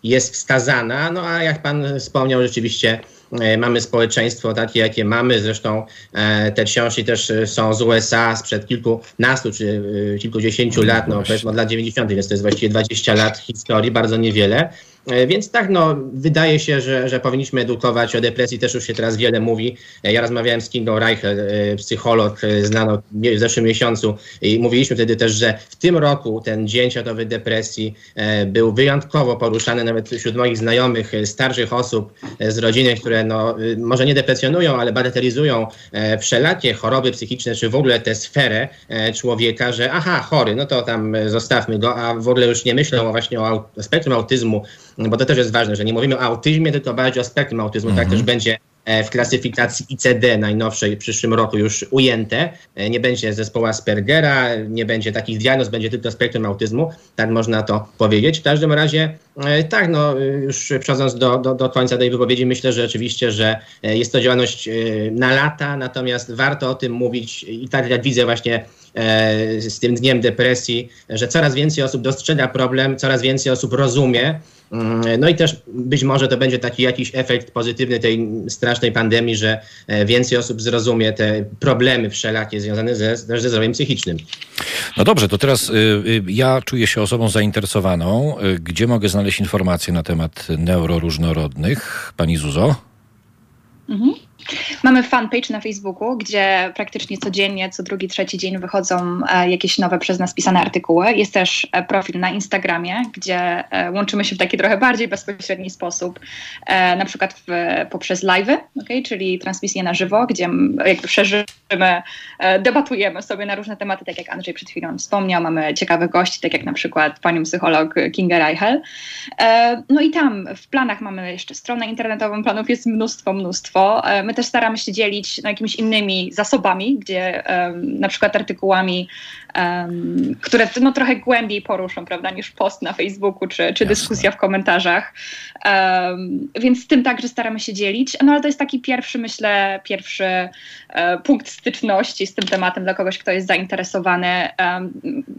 jest wskazana, no a jak pan wspomniał, rzeczywiście E, mamy społeczeństwo takie, jakie mamy. Zresztą e, te książki też e, są z USA sprzed kilkunastu czy kilkudziesięciu lat, no powiedzmy od lat 90., więc to jest właściwie 20 lat historii, bardzo niewiele. E, więc tak, no, wydaje się, że, że powinniśmy edukować o depresji, też już się teraz wiele mówi. E, ja rozmawiałem z Kingą Reichel, e, psycholog znaną w zeszłym miesiącu i mówiliśmy wtedy też, że w tym roku ten dzień światowy depresji był wyjątkowo poruszany nawet wśród moich znajomych, starszych osób z rodziny, które no, może nie depresjonują, ale bagatelizują wszelakie choroby psychiczne, czy w ogóle tę sferę człowieka, że aha, chory, no to tam zostawmy go, a w ogóle już nie myślą właśnie o spektrum autyzmu, bo to też jest ważne, że nie mówimy o autyzmie, tylko bardziej o spektrum autyzmu. Tak mhm. Tak też będzie e, w klasyfikacji ICD najnowszej w przyszłym roku już ujęte. E, nie będzie zespołu Aspergera, nie będzie takich diagnoz, będzie tylko spektrum autyzmu. Tak można to powiedzieć. W każdym razie, e, tak, no już przechodząc do, do, do końca tej wypowiedzi, myślę, że oczywiście, że jest to działalność na lata, natomiast warto o tym mówić i tak jak widzę właśnie z tym dniem depresji, że coraz więcej osób dostrzega problem, coraz więcej osób rozumie, Mm, no i też być może to będzie taki jakiś efekt pozytywny tej strasznej pandemii, że e, więcej osób zrozumie te problemy wszelakie związane ze, ze zdrowiem psychicznym. No dobrze, to teraz y, y, ja czuję się osobą zainteresowaną. Y, gdzie mogę znaleźć informacje na temat neuroróżnorodnych? Pani Zuzo? Mhm. Mamy fanpage na Facebooku, gdzie praktycznie codziennie, co drugi, trzeci dzień wychodzą e, jakieś nowe przez nas pisane artykuły. Jest też e, profil na Instagramie, gdzie e, łączymy się w taki trochę bardziej bezpośredni sposób, na przykład w, poprzez live'y, okay? czyli transmisje na żywo, gdzie jakby szerzymy, debatujemy sobie na różne tematy, tak jak Andrzej przed chwilą wspomniał. Mamy ciekawych gości, tak jak na przykład panią psycholog Kinga Reichel. No i tam w planach mamy jeszcze stronę internetową, planów jest mnóstwo, mnóstwo. My też staramy się dzielić no, jakimiś innymi zasobami, gdzie um, na przykład artykułami, um, które no, trochę głębiej poruszą, prawda, niż post na Facebooku czy, czy dyskusja w komentarzach. Um, więc z tym także staramy się dzielić. No ale to jest taki pierwszy, myślę, pierwszy e, punkt styczności z tym tematem dla kogoś, kto jest zainteresowany.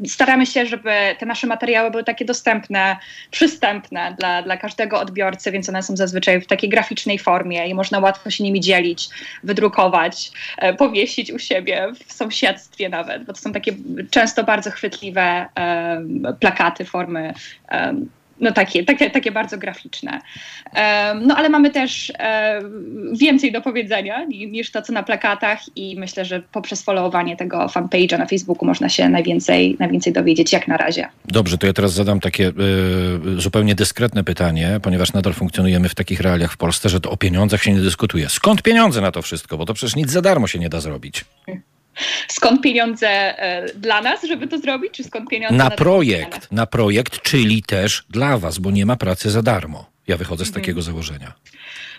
staramy się, żeby te nasze materiały były takie dostępne, przystępne dla, dla każdego odbiorcy, więc one są zazwyczaj w takiej graficznej formie i można łatwo się nimi dzielić wydrukować, e, powiesić u siebie w sąsiedztwie nawet, bo to są takie często bardzo chwytliwe plakaty, formy no takie, takie, takie bardzo graficzne. No ale mamy też więcej do powiedzenia niż to, co na plakatach i myślę, że poprzez followowanie tego fanpage'a na Facebooku można się najwięcej, najwięcej dowiedzieć, jak na razie. Dobrze, to ja teraz zadam takie y, zupełnie dyskretne pytanie, ponieważ nadal funkcjonujemy w takich realiach w Polsce, że to o pieniądzach się nie dyskutuje. Skąd pieniądze na to wszystko? Bo to przecież nic za darmo się nie da zrobić. Skąd pieniądze e, dla nas, żeby to zrobić, czy skąd pieniądze na, na projekt? Na projekt, czyli też dla was, bo nie ma pracy za darmo. Ja wychodzę z mhm. takiego założenia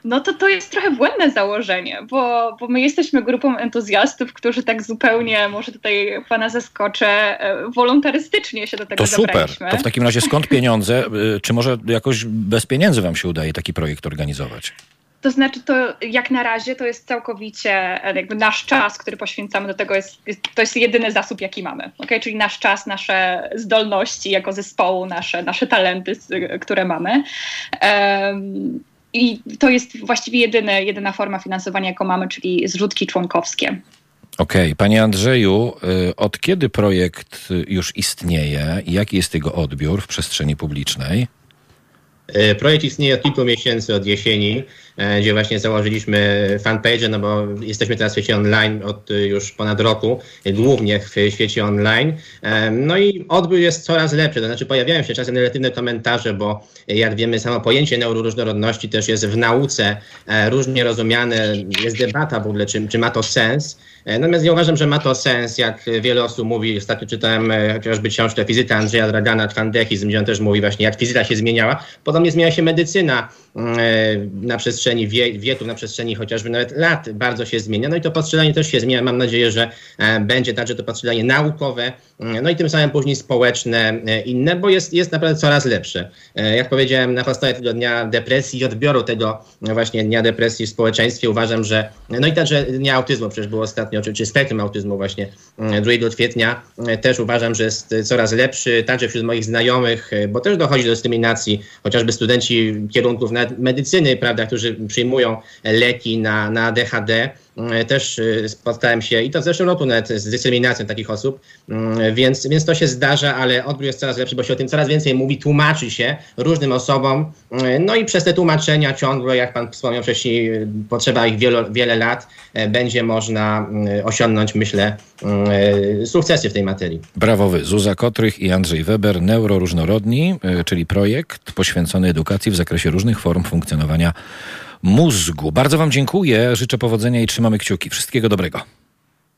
no to to jest trochę błędne założenie, bo, bo my jesteśmy grupą entuzjastów, którzy tak zupełnie, może tutaj pana zaskoczę, e, wolontarystycznie się do tego To super. To w takim razie skąd pieniądze? E, czy może jakoś bez pieniędzy wam się udaje taki projekt organizować? To znaczy, to jak na razie to jest całkowicie jakby nasz czas, który poświęcamy do tego, jest, to jest jedyny zasób, jaki mamy. Okay? Czyli nasz czas, nasze zdolności jako zespołu, nasze, nasze talenty, które mamy. Um, i to jest właściwie jedyne, jedyna forma finansowania, jaką mamy, czyli zrzutki członkowskie. Okej, okay. panie Andrzeju, y, od kiedy projekt już istnieje i jaki jest jego odbiór w przestrzeni publicznej? E, projekt istnieje od kilku miesięcy, od jesieni, e, gdzie właśnie założyliśmy fanpage, no bo jesteśmy teraz w świecie online od e, już ponad roku, głównie w świecie online. No i odbiór jest coraz lepszy, to znaczy pojawiają się czasem negatywne komentarze, bo jak wiemy, samo pojęcie neuroróżnorodności też jest w nauce różnie rozumiane, jest debata w ogóle, czy, czy ma to sens. Natomiast ja uważam, że ma to sens, jak wiele osób mówi, ostatnio czytałem chociażby książkę Fizyka Andrzeja Dragana, Twandechizm, gdzie on też mówi właśnie, jak fizyka się zmieniała. Podobnie zmienia się medycyna na przestrzeni wie, wieków, na przestrzeni chociażby nawet lat bardzo się zmienia. No i to postrzelanie też się zmienia. Mam nadzieję, że e, będzie także to postrzelanie naukowe, mm, no i tym samym później społeczne, e, inne, bo jest, jest naprawdę coraz lepsze. Jak powiedziałem, na podstawie tego dnia depresji i odbioru tego właśnie dnia depresji w społeczeństwie uważam, że no i także dnia autyzmu przecież było ostatnio, czy, czy spektrum autyzmu właśnie 2 mm, kwietnia, też uważam, że jest coraz lepszy, także wśród moich znajomych, bo też dochodzi do dyskryminacji, chociażby studenci kierunków medycyny, prawda, którzy przyjmują leki na, na DHD. Mm, też y, spotkałem się i to w zeszłym roku nawet z dyskryminacją takich osób, mm, więc, więc to się zdarza, ale odbiór jest coraz lepszy, bo się o tym coraz więcej mówi, tłumaczy się różnym osobom, mm, no i przez te tłumaczenia ciągłe, jak pan wspomniał wcześniej, potrzeba ich wielo, wiele lat, e, będzie można osiągnąć, myślę, e, sukcesy w tej materii. Brawo wy, Zuza Kotrych i Andrzej Weber, Neuroróżnorodni, e, czyli projekt poświęcony edukacji w zakresie różnych form funkcjonowania mózgu. Bardzo Wam dziękuję, życzę powodzenia i trzymamy kciuki. Wszystkiego dobrego.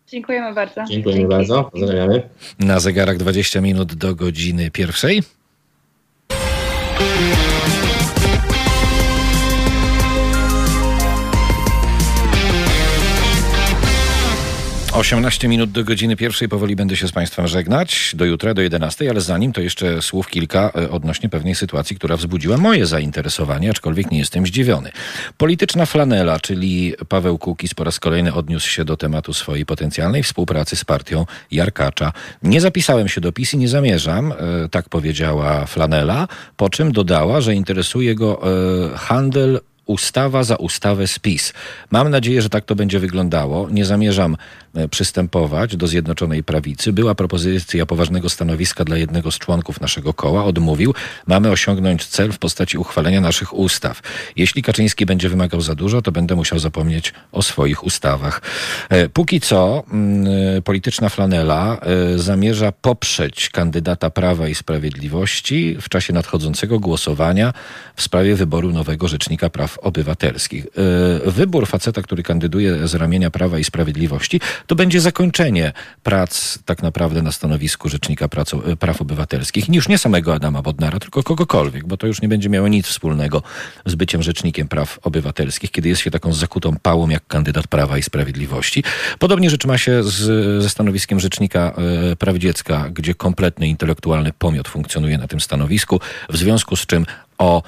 Dziękujemy bardzo. Dziękujemy Dzięki. bardzo. Pozdrawiamy. Na zegarach 20 minut do godziny pierwszej. 18 minut do godziny pierwszej powoli będę się z Państwem żegnać. Do jutra, do 11, ale zanim to jeszcze słów kilka e, odnośnie pewnej sytuacji, która wzbudziła moje zainteresowanie, aczkolwiek nie jestem zdziwiony. Polityczna flanela, czyli Paweł Kukiz po raz kolejny odniósł się do tematu swojej potencjalnej współpracy z partią Jarkacza. Nie zapisałem się do PiS i nie zamierzam, e, tak powiedziała flanela, po czym dodała, że interesuje go e, handel ustawa za ustawę spis. Mam nadzieję, że tak to będzie wyglądało. Nie zamierzam przystępować do Zjednoczonej Prawicy. Była propozycja poważnego stanowiska dla jednego z członków naszego koła. Odmówił. Mamy osiągnąć cel w postaci uchwalenia naszych ustaw. Jeśli Kaczyński będzie wymagał za dużo, to będę musiał zapomnieć o swoich ustawach. E, póki co mm, e, polityczna flanela zamierza poprzeć kandydata Prawa i Sprawiedliwości w czasie nadchodzącego głosowania w sprawie wyboru nowego Rzecznika Praw Obywatelskich. E, wybór faceta, który kandyduje z ramienia Prawa i Sprawiedliwości, to będzie zakończenie prac tak naprawdę na stanowisku Rzecznika e, Praw Obywatelskich. Już nie samego Adama Bodnara, tylko kogokolwiek, bo to już nie będzie miało nic wspólnego z byciem Rzecznikiem Praw Obywatelskich, kiedy jest się taką zakutą pałą jak kandydat Prawa i Sprawiedliwości. Podobnie rzecz ma się z, ze stanowiskiem Rzecznika e, Praw Dziecka, gdzie kompletny intelektualny pomiot funkcjonuje na tym stanowisku, w związku z czym o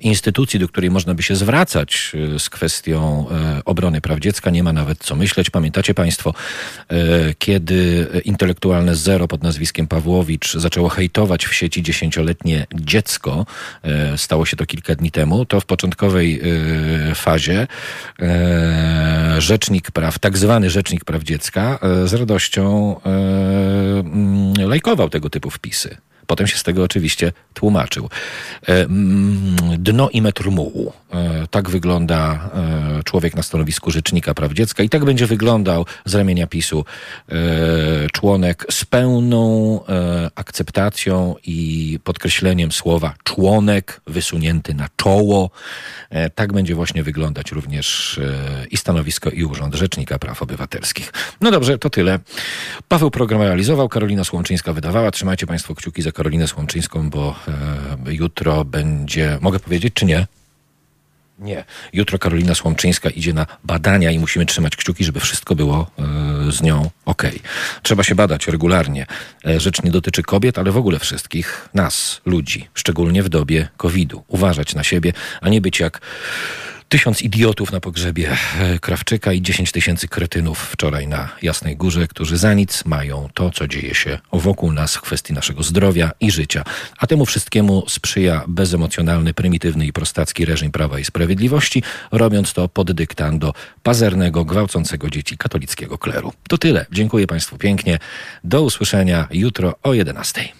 instytucji, do której można by się zwracać e, z kwestią e, obrony praw dziecka, nie ma nawet co myśleć. Pamiętacie Państwo, e, kiedy intelektualne zero pod nazwiskiem Pawłowicz zaczęło hejtować w sieci dziesięcioletnie dziecko, stało się to kilka dni temu, to w początkowej fazie rzecznik praw, tak zwany rzecznik praw dziecka z radością lajkował tego typu wpisy. Potem się z tego oczywiście tłumaczył. E, mm, dno i metr mułu. E, tak wygląda człowiek na stanowisku Rzecznika Praw Dziecka i tak będzie wyglądał z ramienia PiSu e, członek z pełną e, akceptacją i podkreśleniem słowa członek wysunięty na czoło. E, tak będzie właśnie wyglądać również e, i stanowisko i Urząd Rzecznika Praw Obywatelskich. No dobrze, to tyle. Paweł program realizował, Karolina Słomczyńska wydawała. Trzymajcie Państwo kciuki za Karolinę Słomczyńską, bo e, jutro będzie, mogę powiedzieć czy nie? Nie. Jutro Karolina Słomczyńska idzie na badania i musimy trzymać kciuki, żeby wszystko było e, z nią ok. Trzeba się badać regularnie. E, rzecz nie dotyczy kobiet, ale w ogóle wszystkich nas, ludzi, szczególnie w dobie COVID-u. Uważać na siebie, a nie być jak tysiąc idiotów na pogrzebie e, Krawczyka i 10 tysięcy kretynów wczoraj na Jasnej Górze, którzy za nic mają to, co dzieje się wokół nas w kwestii naszego zdrowia i życia. A temu wszystkiemu sprzyja bezemocjonalny, prymitywny i prostacki reżim Prawa i Sprawiedliwości, robiąc to pod dyktando pazernego, gwałcącego dzieci katolickiego kleru. To tyle. Dziękuję Państwu pięknie. Do usłyszenia jutro o 11.